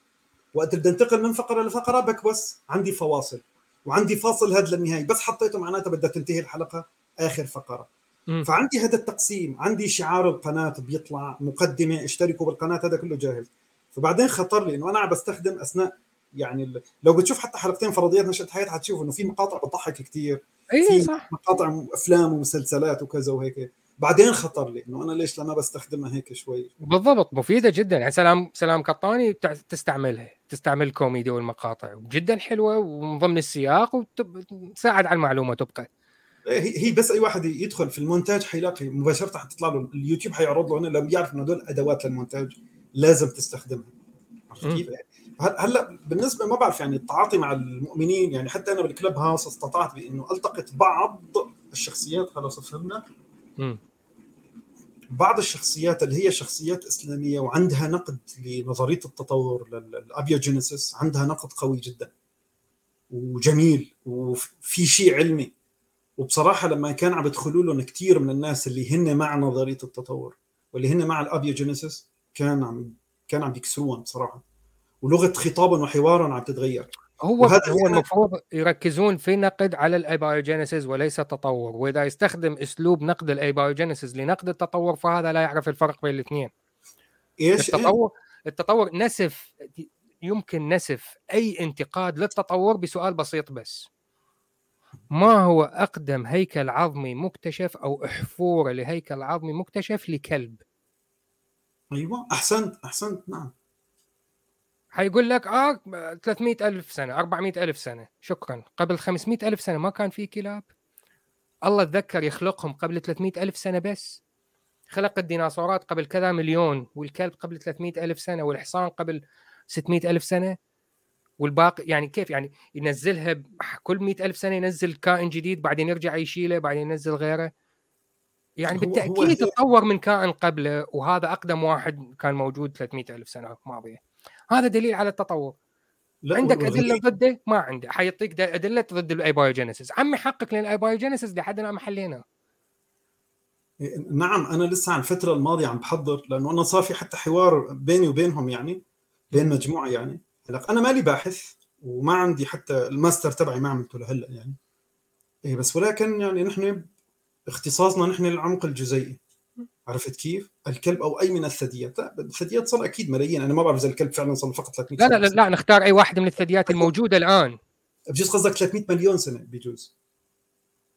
وقت بدي انتقل من فقرة لفقرة بكبس عندي فواصل وعندي فاصل هذا للنهاية بس حطيته معناتها بدها تنتهي الحلقة آخر فقرة. مم. فعندي هذا التقسيم عندي شعار القناة بيطلع مقدمة اشتركوا بالقناة هذا كله جاهز. فبعدين خطر لي إنه أنا عم بستخدم أثناء يعني لو بتشوف حتى حلقتين فرضيات نشأة حياة حتشوف إنه في مقاطع بتضحك كثير اي صح. مقاطع أفلام ومسلسلات وكذا وهيك. بعدين خطر لي إنه أنا ليش لما بستخدمها هيك شوي. بالضبط مفيدة جدا. يعني سلام سلام قطاني تع- تستعملها تستعمل الكوميدي والمقاطع. جدا حلوة ومن ضمن السياق وتساعد على المعلومة تبقى. إيه، هي هي بس أي واحد يدخل في المونتاج حيلاقي مباشرة حتطلع له اليوتيوب حيعرض له. هنا لو يعرف إنه هدول أدوات للمونتاج لازم تستخدمها. عرفت. كيف؟ هل- هلا بالنسبة ما بعرف يعني التعاطي مع المؤمنين يعني حتى أنا بالكلب هاوس استطعت بإنه ألتقط بعض الشخصيات خلاص فهمنا. بعض الشخصيات اللي هي شخصيات إسلامية وعندها نقد لنظرية التطور للأبيوجينيسيس عندها نقد قوي جدا وجميل وفي شيء علمي. وبصراحة لما كان عم يدخلوا لهم كثير من الناس اللي هن مع نظرية التطور واللي هن مع الأبيوجينيسيس كان عم كان عم بيكسروهم بصراحة. ولغة خطابهم وحوارهم عم تتغير. هو هو المفروض يركزون في نقد على ال abiogenesis وليس التطور وإذا يستخدم أسلوب نقد ال abiogenesis لنقد التطور فهذا لا يعرف الفرق بين الاثنين. إيش؟ التطور التطور نسف يمكن نسف أي انتقاد للتطور بسؤال بسيط بس. ما هو أقدم هيكل عظمي مكتشف أو أحفوره لهيكل عظمي مكتشف لكلب؟ أيوه أحسنت أحسنت نعم. حيقول لك آه 300 ألف سنة 400 ألف سنة. شكرا. قبل 500 ألف سنة ما كان في كلاب. الله تذكر يخلقهم قبل 300 ألف سنة بس. خلق الديناصورات قبل كذا مليون والكلب قبل 300 ألف سنة والحصان قبل 600 ألف سنة. والباقي يعني كيف؟ يعني ينزلها كل 100 ألف سنة ينزل كائن جديد بعدين يرجع يشيله بعدين ينزل غيره. يعني بالتأكيد هو تطور من كائن قبله وهذا أقدم واحد كان موجود 300 ألف سنة ماضية هذا دليل على التطور. لا عندك أدلة ضده؟ ما عنده حيعطيك أدلة ضد ال abiogenesis عمي حقق لأن ال abiogenesis لحد الآن ما حلينا. نعم أنا لسه على الفترة الماضية عم بحضر لأنه أنا صار في حتى حوار بيني وبينهم يعني بين مجموعة يعني. هلا أنا مالي باحث وما عندي حتى الماستر تبعي ما عملته لهلا يعني. إيه بس ولكن يعني نحن اختصاصنا نحن العمق الجزيئي. عرفت كيف؟ الكلب أو أي من الثدييات، لا الثدييات صار أكيد ملايين. أنا ما بعرف إذا الكلب فعلا صار فقط 300 لا لا. لا, لا نختار أي واحدة من الثدييات الموجودة الآن. بجوز قصدك 300 مليون سنة بجوز.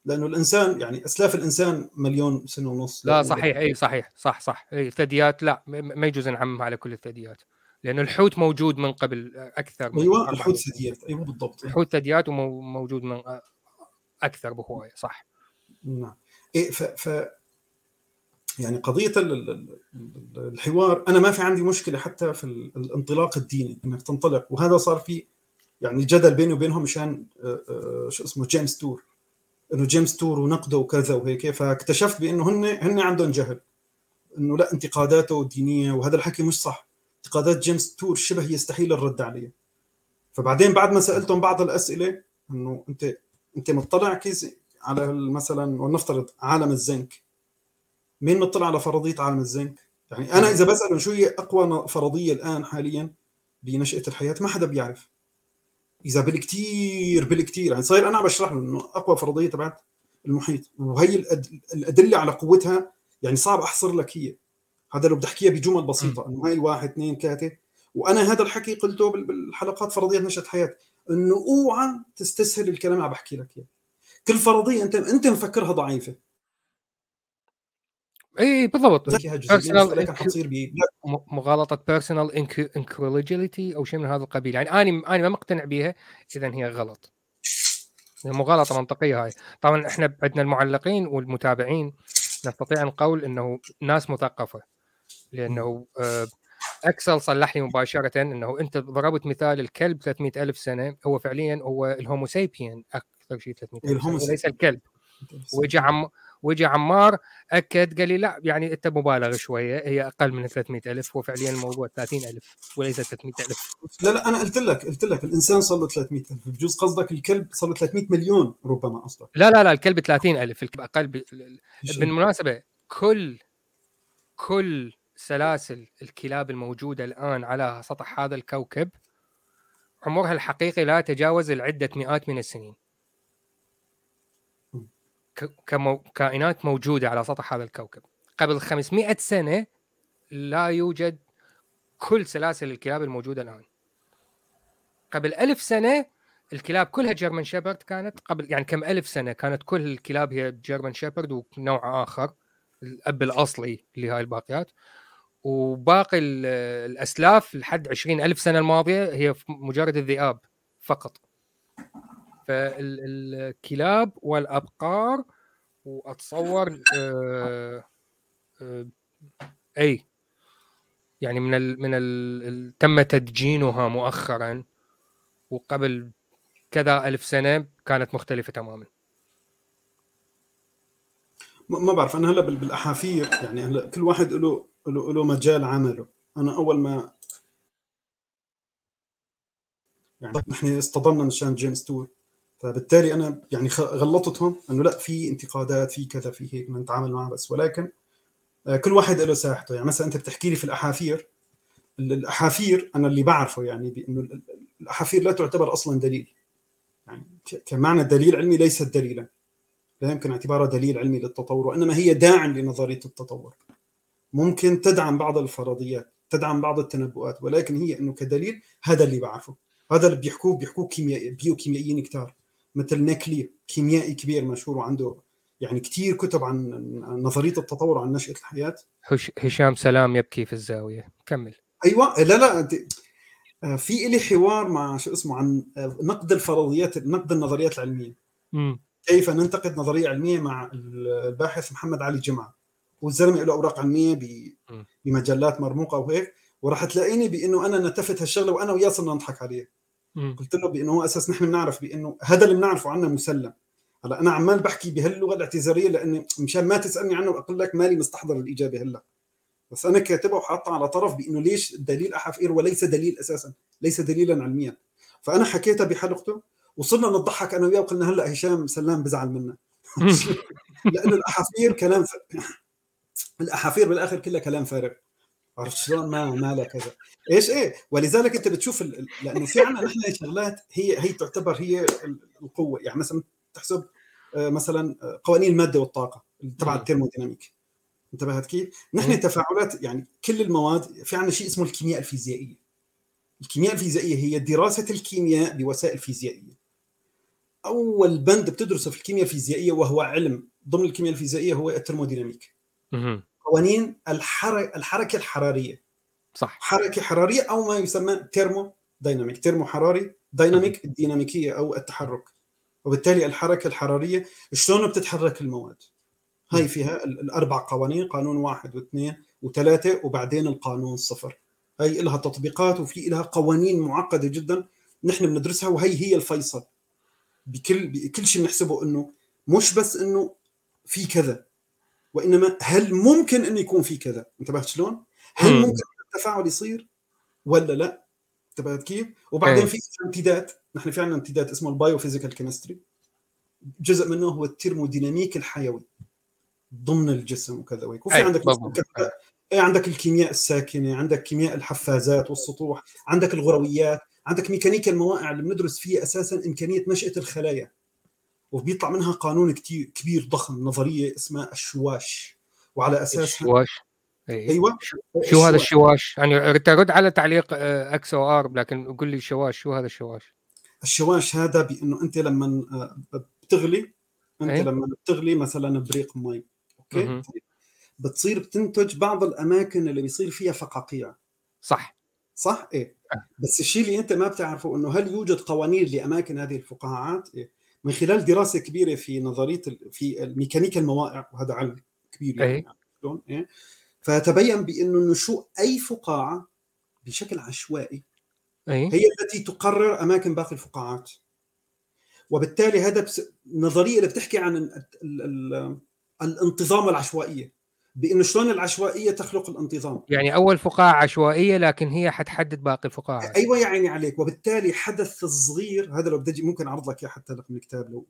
لأنه الإنسان يعني أسلاف الإنسان مليون سنة ونص. لا صحيح إي صحيح صح صح. إي ثدييات لا ما يجوز نعممها على كل الثدييات. لأنه الحوت موجود من قبل أكثر من أيوه 400 الحوت. ثدييات أيوه بالضبط. الحوت ثدييات وموجود من أكثر بهواية صح. نعم. إيه ف, ف يعني قضية ال- ال- ال- الحوار أنا ما في عندي مشكلة حتى في ال- الانطلاق الديني إنك تنطلق. وهذا صار في يعني جدل بيني وبينهم مشان آه، آه، شو اسمه جيمس تور. إنه جيمس تور ونقده وكذا وهيك. فاكتشفت بأنه هن هن عندهم جهل. إنه لا انتقاداته الدينية وهذا الحكي مش صح. انتقادات جيمس تور شبه يستحيل الرد عليها. فبعدين بعد ما سألتهم بعض الأسئلة إنه أنت أنت مطلع كيس على مثلا ولنفترض عالم الزنك. مين مطلع على فرضية عالم الزنك؟ يعني أنا إذا بساله شو هي أقوى فرضية الآن حاليا بنشأة الحياة؟ ما حدا بيعرف. إذا بالكثير بالكثير يعني صاير أنا عم بشرح له إنه أقوى فرضية تبعت المحيط. وهي. الأدلة على قوتها يعني صعب أحصر لك هي. هذا لو بدي أحكيها بجمل بسيطة. إنه هاي واحد اثنين ثلاثة. وأنا هذا الحكي قلته بال- بالحلقات فرضية نشأة حياة. انه اوعى تستسهل الكلام اللي عم بحكي لك إياه. كل فرضية أنت أنت مفكرها ضعيفة. إي بالضبط. ولكن حتصير مغالطة personal incredulity أو شيء من هذا القبيل. يعني أنا أنا ما مقتنع بها اذا هي غلط. مغالطة منطقية هاي. طبعا إحنا عندنا المعلقين والمتابعين نستطيع أن نقول إنه ناس مثقفة. لأنه آه، اكسل صلح لي مباشرة إنه أنت ضربت مثال الكلب 300 ألف سنة. هو فعليا هو ال homo sapien أكثر شيء 300 ألف سنة. وليس sapien. الكلب. وجا عم وجا عمار أكد قال لي لا يعني أنت مبالغ شوية هي أقل من 300 ألف هو فعليا الموضوع 30 ألف وليس 300 ألف. لا لا أنا قلت لك قلت لك الإنسان صار له 300 ألف بجوز قصدك الكلب صار له 300 مليون ربما قصدك. لا لا لا الكلب 30 ألف الكلب أقل ب... بالمناسبة كل كل سلاسل الكلاب الموجودة الآن على سطح هذا الكوكب عمرها الحقيقي لا يتجاوز العدة مئات من السنين. كائنات موجودة على سطح هذا الكوكب. قبل 500 سنة لا يوجد كل سلاسل الكلاب الموجودة الآن. قبل ألف سنة الكلاب كلها جيرمان شيبرد كانت قبل يعني كم ألف سنة كانت كل الكلاب هي جيرمان شيبرد ونوع آخر الأب الأصلي اللي هاي الباقيات. وباقي ال- الأسلاف لحد عشرين ألف سنة الماضية هي مجرد الذئاب فقط. فالكلاب والأبقار وأتصور آه آه أي يعني من ال من ال تم تدجينها مؤخرا وقبل كذا ألف سنة كانت مختلفة تماما. ما ما بعرف أنا هلأ بال- بالأحافير يعني هلأ كل واحد له له له مجال عمله. أنا أول ما يعني نحن اصطدمنا مشان جيمس تور فبالتالي أنا يعني غلطتهم إنه لا في انتقادات في كذا في هيك بدنا نتعامل معها بس. ولكن آه، كل واحد له ساحته. يعني مثلا أنت بتحكي لي في الأحافير ال- الأحافير أنا اللي بعرفه يعني بانه ال- ال- الأحافير لا تعتبر أصلا دليل. يعني كمعنى دليل علمي ليست دليلا. لا يمكن اعتبارها دليل علمي للتطور وإنما هي داعم لنظرية التطور. ممكن تدعم بعض الفرضيات تدعم بعض التنبؤات ولكن هي إنه كدليل هذا اللي بعرفه. هذا اللي بيحكوه بيحكوه كيمياء بيوكيميائيين كتار. مثل نيكلي كيميائي كبير مشهور وعنده يعني كثير كتب عن عن نظرية التطور وعن نشأة الحياة هش- هشام سلام يبكي في الزاوية كمل أيوه لا لا آه، في إلي حوار مع شو اسمه عن آه، نقد الفرضيات نقد النظريات العلمية. كيف ننتقد نظرية علمية مع الباحث محمد علي جمعة والزلمه له أوراق علمية ب-. بمجلات مرموقة وهيك وراح تلاقيني بإنه أنا نتفت هالشغلة وأنا وياه صرنا نضحك عليه. قلت له بأنه هو أساس نحن بنعرف بأنه هذا اللي بنعرفه عنه مسلم. هلا أنا عمال بحكي بهاللغة الاعتذارية لأني مشان ما تسألني عنه واقول لك مالي مستحضر الإجابة هلأ. بس أنا كاتبها وحاطها على طرف بأنه ليش الدليل احافير وليس دليل أساسا ليس دليلا علميا. فأنا حكيتها بحلقته وصرنا نضحك أنا وياه وقلنا هلأ هشام سلام بزعل منا. لأنه الأحافير كلام ف... الأحافير بالآخر كلها كلام فارغ. عرفت شلون؟ ما ما لها كذا. إيش؟ إيه. ولذلك أنت بتشوف ال... لأنه في عندنا نحن شغلات هي هي تعتبر هي ال- القوة. يعني مثلا تحسب آه، مثلا آه، قوانين المادة والطاقة تبع. ال thermodynamic. انتبهت كيف؟ نحن تفاعلات يعني كل المواد في عندنا شيء اسمه الكيمياء الفيزيائية. الكيمياء الفيزيائية هي دراسة الكيمياء بوسائل فيزيائية. أول بند بتدرسه في الكيمياء الفيزيائية وهو علم ضمن الكيمياء الفيزيائية هو ال thermodynamic. قوانين الحركه الحركة الحرارية. صح. حركة حرارية أو ما يسمى thermo dynamic thermo حراري dynamic الديناميكية أو التحرك. وبالتالي الحركة الحرارية شلون بتتحرك المواد؟ هاي فيها ال- الأربع قوانين قانون واحد واثنين وثلاثة وبعدين القانون صفر. هاي لها تطبيقات وفي لها قوانين معقدة جدا نحن بندرسها وهي هي الفيصل. بكل بكل شيء بنحسبه إنه مش بس إنه في كذا. وإنما هل ممكن انه يكون في كذا انتبهت شلون؟ هل مم. ممكن التفاعل يصير ولا لا؟ انتبهت كيف؟ وبعدين إيه. في امتداد نحن في عندنا امتداد اسمه ال biophysical chemistry جزء منه هو ال thermodynamic الحيوي ضمن الجسم وكذا وهيك وفي أي، عندك إيه عندك الكيمياء الساكنة عندك كيمياء الحفازات والسطوح عندك الغرويات عندك ميكانيكا الموائع اللي بندرس فيها أساسا إمكانية نشأة الخلايا وبيطلع منها قانون كتير كبير ضخم نظرية اسمها الشواش وعلى اساسها الشواش إيه. أيوه شو هذا الشواش؟ يعني ارد على تعليق آه، إكس أو ار لكن قل لي الشواش شو هذا الشواش؟ الشواش هذا بأنه أنت لما آه، بتغلي أنت أي. لما بتغلي مثلا بريق مي okay مهم. بتصير بتنتج بعض الأماكن اللي بيصير فيها فقاقيع صح صح إيه آه. بس الشيء اللي أنت ما بتعرفه إنه هل يوجد قوانين لأماكن هذه الفقاعات إيه؟ من خلال دراسة كبيرة في نظرية في الميكانيكا المواقع وهذا علم كبير أي. يعني شلون إيه؟ فتبين بانه نشوء أي فقاعة بشكل عشوائي أي هي التي تقرر أماكن باقي الفقاعات وبالتالي هذا بس... نظرية اللي بتحكي عن ال... ال... ال... الانتظام والعشوائيه بإنه شلون العشوائية تخلق الانتظام. يعني أول فقاعة عشوائية لكن هي حتحدد باقي الفقاعات أيوه يا عيني عليك. وبالتالي حدث الصغير هذا لو بدي ممكن أعرض لك إياه حتى رقم الكتاب لو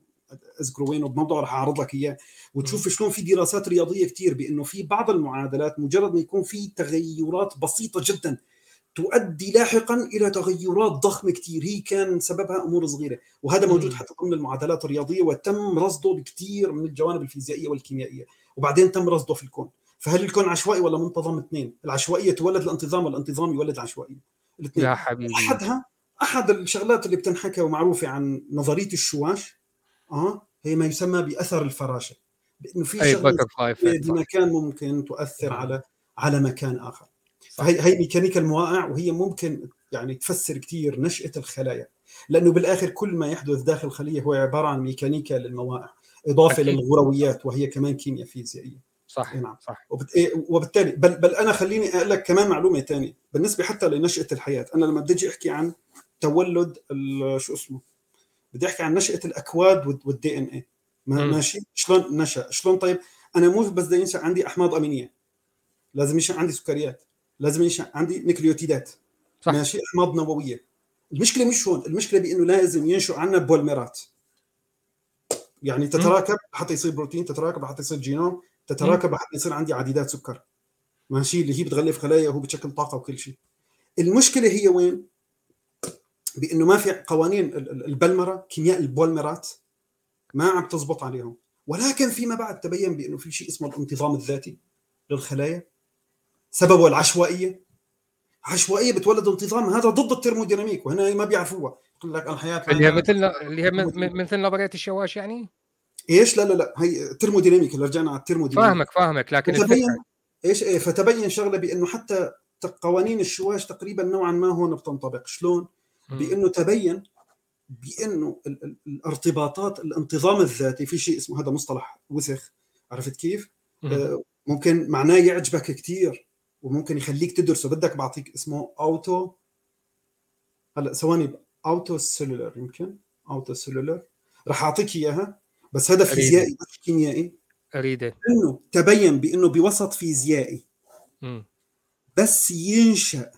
أذكره وين وبموضوع راح أعرض لك إياه. وتشوف شلون في دراسات رياضية كثير بإنه في بعض المعادلات مجرد ما يكون في تغيرات بسيطة جدا تؤدي لاحقا إلى تغيرات ضخمة كثير هي كان سببها أمور صغيرة. وهذا موجود. حتى ضمن المعادلات الرياضية وتم رصده بكثير من الجوانب الفيزيائية والكيميائية. وبعدين تم رصده في الكون. فهل الكون عشوائي ولا منتظم؟ اثنين. العشوائية تولد الانتظام والانتظام يولد العشوائيه الاثنين. يا حبيبي. احدها أحد الشغلات اللي بتنحكى ومعروفة عن نظرية الشواش آه هي ما يسمى بأثر الفراشة. بأنه في شغلة صح. بمكان ممكن تؤثر. على على مكان آخر. فهي هي ميكانيكا المواقع وهي ممكن يعني تفسر كثير نشأة الخلايا. لأنه بالآخر كل ما يحدث داخل الخلية هو عبارة عن ميكانيكا للمواقع. إضافة أكيد. للغرويات وهي كمان كيمياء فيزيائية. صح نعم. صح. إيه، وبالتالي بل, بل أنا خليني أقول لك كمان معلومة ثانية بالنسبة حتى لنشأة الحياة أنا لما بدي أجي أحكي عن تولد شو اسمه؟ بدي أحكي عن نشأة الأكواد وال DNA. ماشي؟ شلون نشأ؟ شلون طيب؟ أنا مو بس بدي ينشأ عندي أحماض آمينية. لازم ينشأ عندي سكريات. لازم ينشأ عندي نيكليوتيدات صح. ماشي؟ أحماض نووية. المشكلة مش هون. المشكلة بإنه لازم ينشأ عنا بوليمرات يعني تتراكب حتى يصير بروتين تتراكب حتى يصير جينوم تتراكب حتى يصير عندي عديدات سكر. ماشي؟ اللي هي بتغلف خلايا وهو بتشكل طاقة وكل شيء. المشكلة هي وين؟ بإنه ما في قوانين ال- ال- البلمرة كيمياء البولمرات ما عم تزبط عليهم. ولكن فيما بعد تبين بإنه في شيء اسمه الانتظام الذاتي للخلايا. سببه العشوائية. عشوائية بتولد انتظام هذا ضد الترموديناميك وهنا ما بيعرفوها. يقول لك الحياة اللي هي مثل اللي هي مثل نظريه الشواش يعني؟ إيش؟ لا لا لا هي ترموديناميك. اللي رجعنا على الترموديناميك. فاهمك فاهمك لكن فتبين إيش؟ إيه فتبين شغلة بأنه حتى قوانين الشواش تقريبا نوعا ما هون بتنطبق. شلون. بأنه تبين بأنه ال- ال- الارتباطات الانتظام الذاتي في شيء اسمه هذا مصطلح وسخ عرفت كيف. آه، ممكن معناه يعجبك كثير وممكن يخليك تدرسه. بدك بعطيك اسمه auto هلا ثواني auto cellular يمكن. auto cellular رح أعطيك إياها بس هذا. فيزيائي مش كيميائي. أريده. إنه تبين بإنه بوسط فيزيائي. مم. بس ينشأ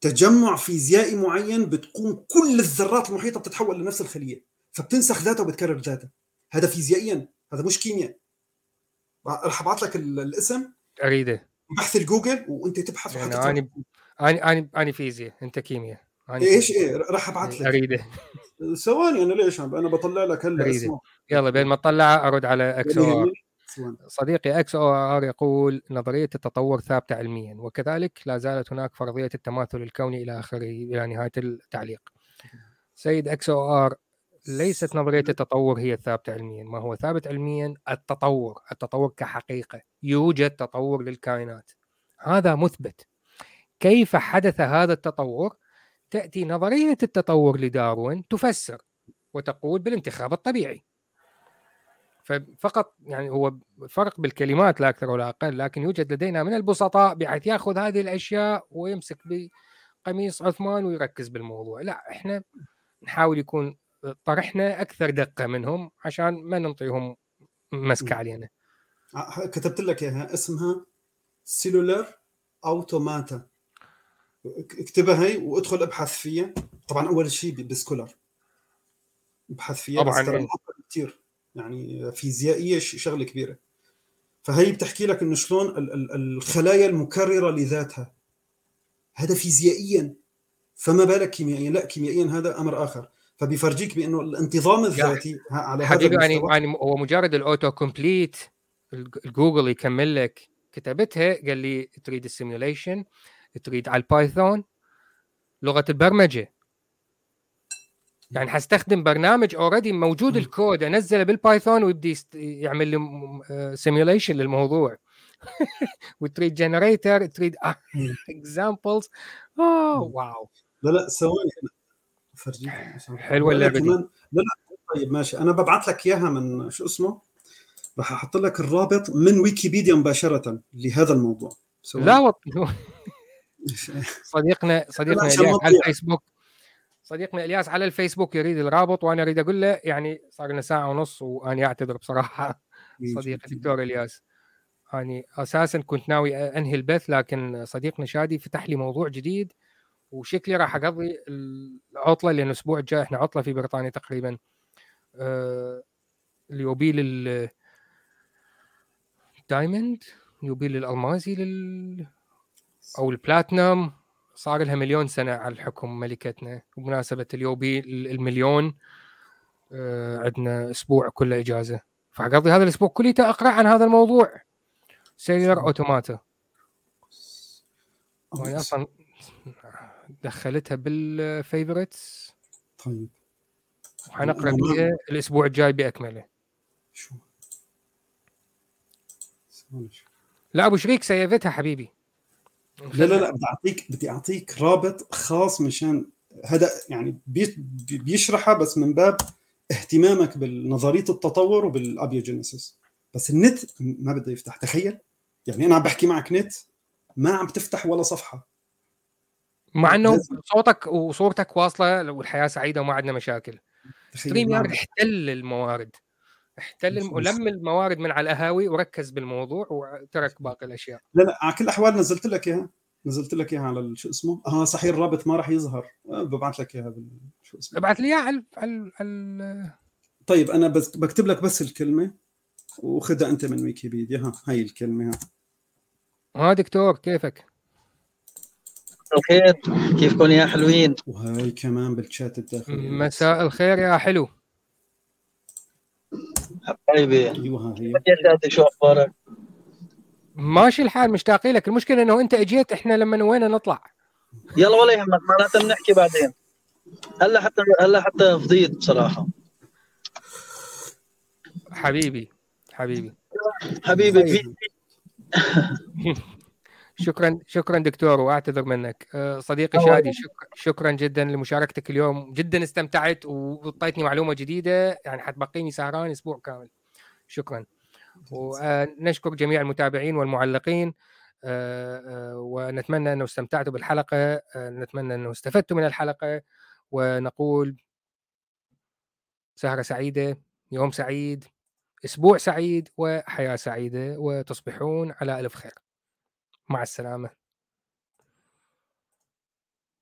تجمع فيزيائي معين بتكون كل الذرات المحيطة بتتحول لنفس الخلية فبتنسخ ذاتها وبتكرر ذاتها. هذا فيزيائيا هذا مش كيمياء رح أبعث لك ال- الاسم. أريده. بحث الجوجل وأنت تبحث يعني اني اني اني فيزياء أنت كيمياء. إيش. إيه رح أبعث لك أريده ثواني أنا ليش عم أنا بطلع لك هلا أريد. اسمه يلا بين ما اطلع أرد على إكس أو ار. صديقي إكس أو ار يقول نظرية التطور ثابتة علميا وكذلك لا زالت هناك فرضية التماثل الكوني إلى آخره إلى نهاية التعليق. سيد XOR ليست نظرية التطور هي الثابتة علميا، ما هو ثابت علميا التطور، التطور كحقيقة، يوجد تطور للكائنات. هذا مثبت. كيف حدث هذا التطور؟ تأتي نظرية التطور لداروين تفسر وتقول بالانتخاب الطبيعي. ففقط يعني هو فرق بالكلمات لا أكثر ولا أقل لكن يوجد لدينا من البسطاء بحيث يأخذ هذه الأشياء ويمسك بقميص عثمان ويركز بالموضوع. لا إحنا نحاول يكون طرحنا أكثر دقة منهم عشان ما ننطيهم مسكه علينا. ع- كتبت لك إياها اسمها cellular automata اكتبها هي وادخل ابحث فيها. طبعا أول شيء بسكولر. ابحث فيها طبعاً، كثير يعني فيزيائية شغلة كبيرة. فهي بتحكي لك إنه شلون ال- ال- الخلايا المكررة لذاتها. هذا فيزيائيا. فما بالك كيميائيا؟ لا كيميائيا هذا أمر آخر. فبيفرجيك بأنه الانتظام الذاتي ه- على هذا يعني المستوى. يعني هو مجرد ال auto complete الجوجل يكمل لك كتبتها قال لي تريد ال simulation تريد على البايثون لغة البرمجة. يعني حستخدم برنامج already موجود. الكود انزله بالبايثون ويبدي يعمل لي simulation للموضوع. وتريد generator تريد. examples اوه. واو لا لا ثواني. حلوة وأنا اللعبة دي. لا لا طيب ماشي. أنا ببعث لك إياها من شو اسمه؟ راح أحط لك الرابط من ويكيبيديا مباشرة لهذا الموضوع. لا وط... صديقنا صديقنا إلياس على. الفيسبوك. صديقنا إلياس على الفيسبوك يريد الرابط وأنا أريد أقول له يعني صار لنا ساعة ونص وأنا أعتذر بصراحة. صديقي دكتور إلياس. يعني أساسا كنت ناوي أنهي البث لكن صديقنا شادي فتح لي موضوع جديد وشكلي راح أقضي العطلة لأن الأسبوع الجاي إحنا عطلة في بريطانيا تقريبا. آه، ليوبيل ال دايموند يوبيل الالمازي لل أو البلاتنم صار لها مليون سنة على الحكم ملكتنا. وبمناسبه اليوبيل المليون آه، عندنا أسبوع كله إجازة. فاقضي هذا الأسبوع كله أقرأ عن هذا الموضوع. cellular automata وأنا أصلا دخلتها بال favorites طيب. وحنقرأ فيها الأسبوع الجاي بأكمله. شو. لا أبو شريك save تها حبيبي. لا لا لا بدي اعطيك بدي أعطيك رابط خاص مشان هذا يعني بي- بي- بيشرحها بس من باب اهتمامك بنظريه التطور وبالأبيوجينيسيس. بس النت ما بده يفتح تخيل. يعني أنا عم بحكي معك نت ما عم تفتح ولا صفحة. مع إنه. صوتك وصورتك واصلة والحياة سعيدة وما عندنا مشاكل. تخيل ستريم يارد احتل الموارد. احتل الم... الموارد من على القهاوي وركز بالموضوع وترك باقي الأشياء. لا لا على كل الأحوال نزلت لك إياها نزلت لك إياها على ال- شو اسمه؟ آه صحيح الرابط ما راح يظهر. آه ببعث لك إياها بال شو اسمه؟ ابعث لي اياه على على على طيب أنا بس بكتب لك بس الكلمة وخدها أنت من ويكيبيديا. ها هاي الكلمة ها. ها دكتور كيفك؟ الخير كيفكم يا حلوين؟ وهاي كمان بالشات الداخلي مساء الخير يا حلو. حبايبي أيوه يا شادي شو أخبارك؟ ماشي الحال مشتاقين لك. المشكلة إنه أنت أجيت إحنا لما وين نطلع. يلا ولا يهمك معناتها بنحكي بعدين. هلا حتى هلا حتى فضيت بصراحة. حبيبي حبيبي. حبيبي طيب. في شكرا شكرا دكتور وأعتذر منك. آه، صديقي شادي شكرا شكرا جدا لمشاركتك اليوم. جدا استمتعت وأعطيتني معلومة جديدة يعني حتبقيني سهران أسبوع كامل. شكرا. ونشكر جميع المتابعين والمعلقين آه، آه، ونتمنى أنه استمتعتوا بالحلقة آه، نتمنى أنه استفدتوا من الحلقة ونقول سهرة سعيدة يوم سعيد أسبوع سعيد وحياة سعيدة وتصبحون على ألف خير. مع السلامة.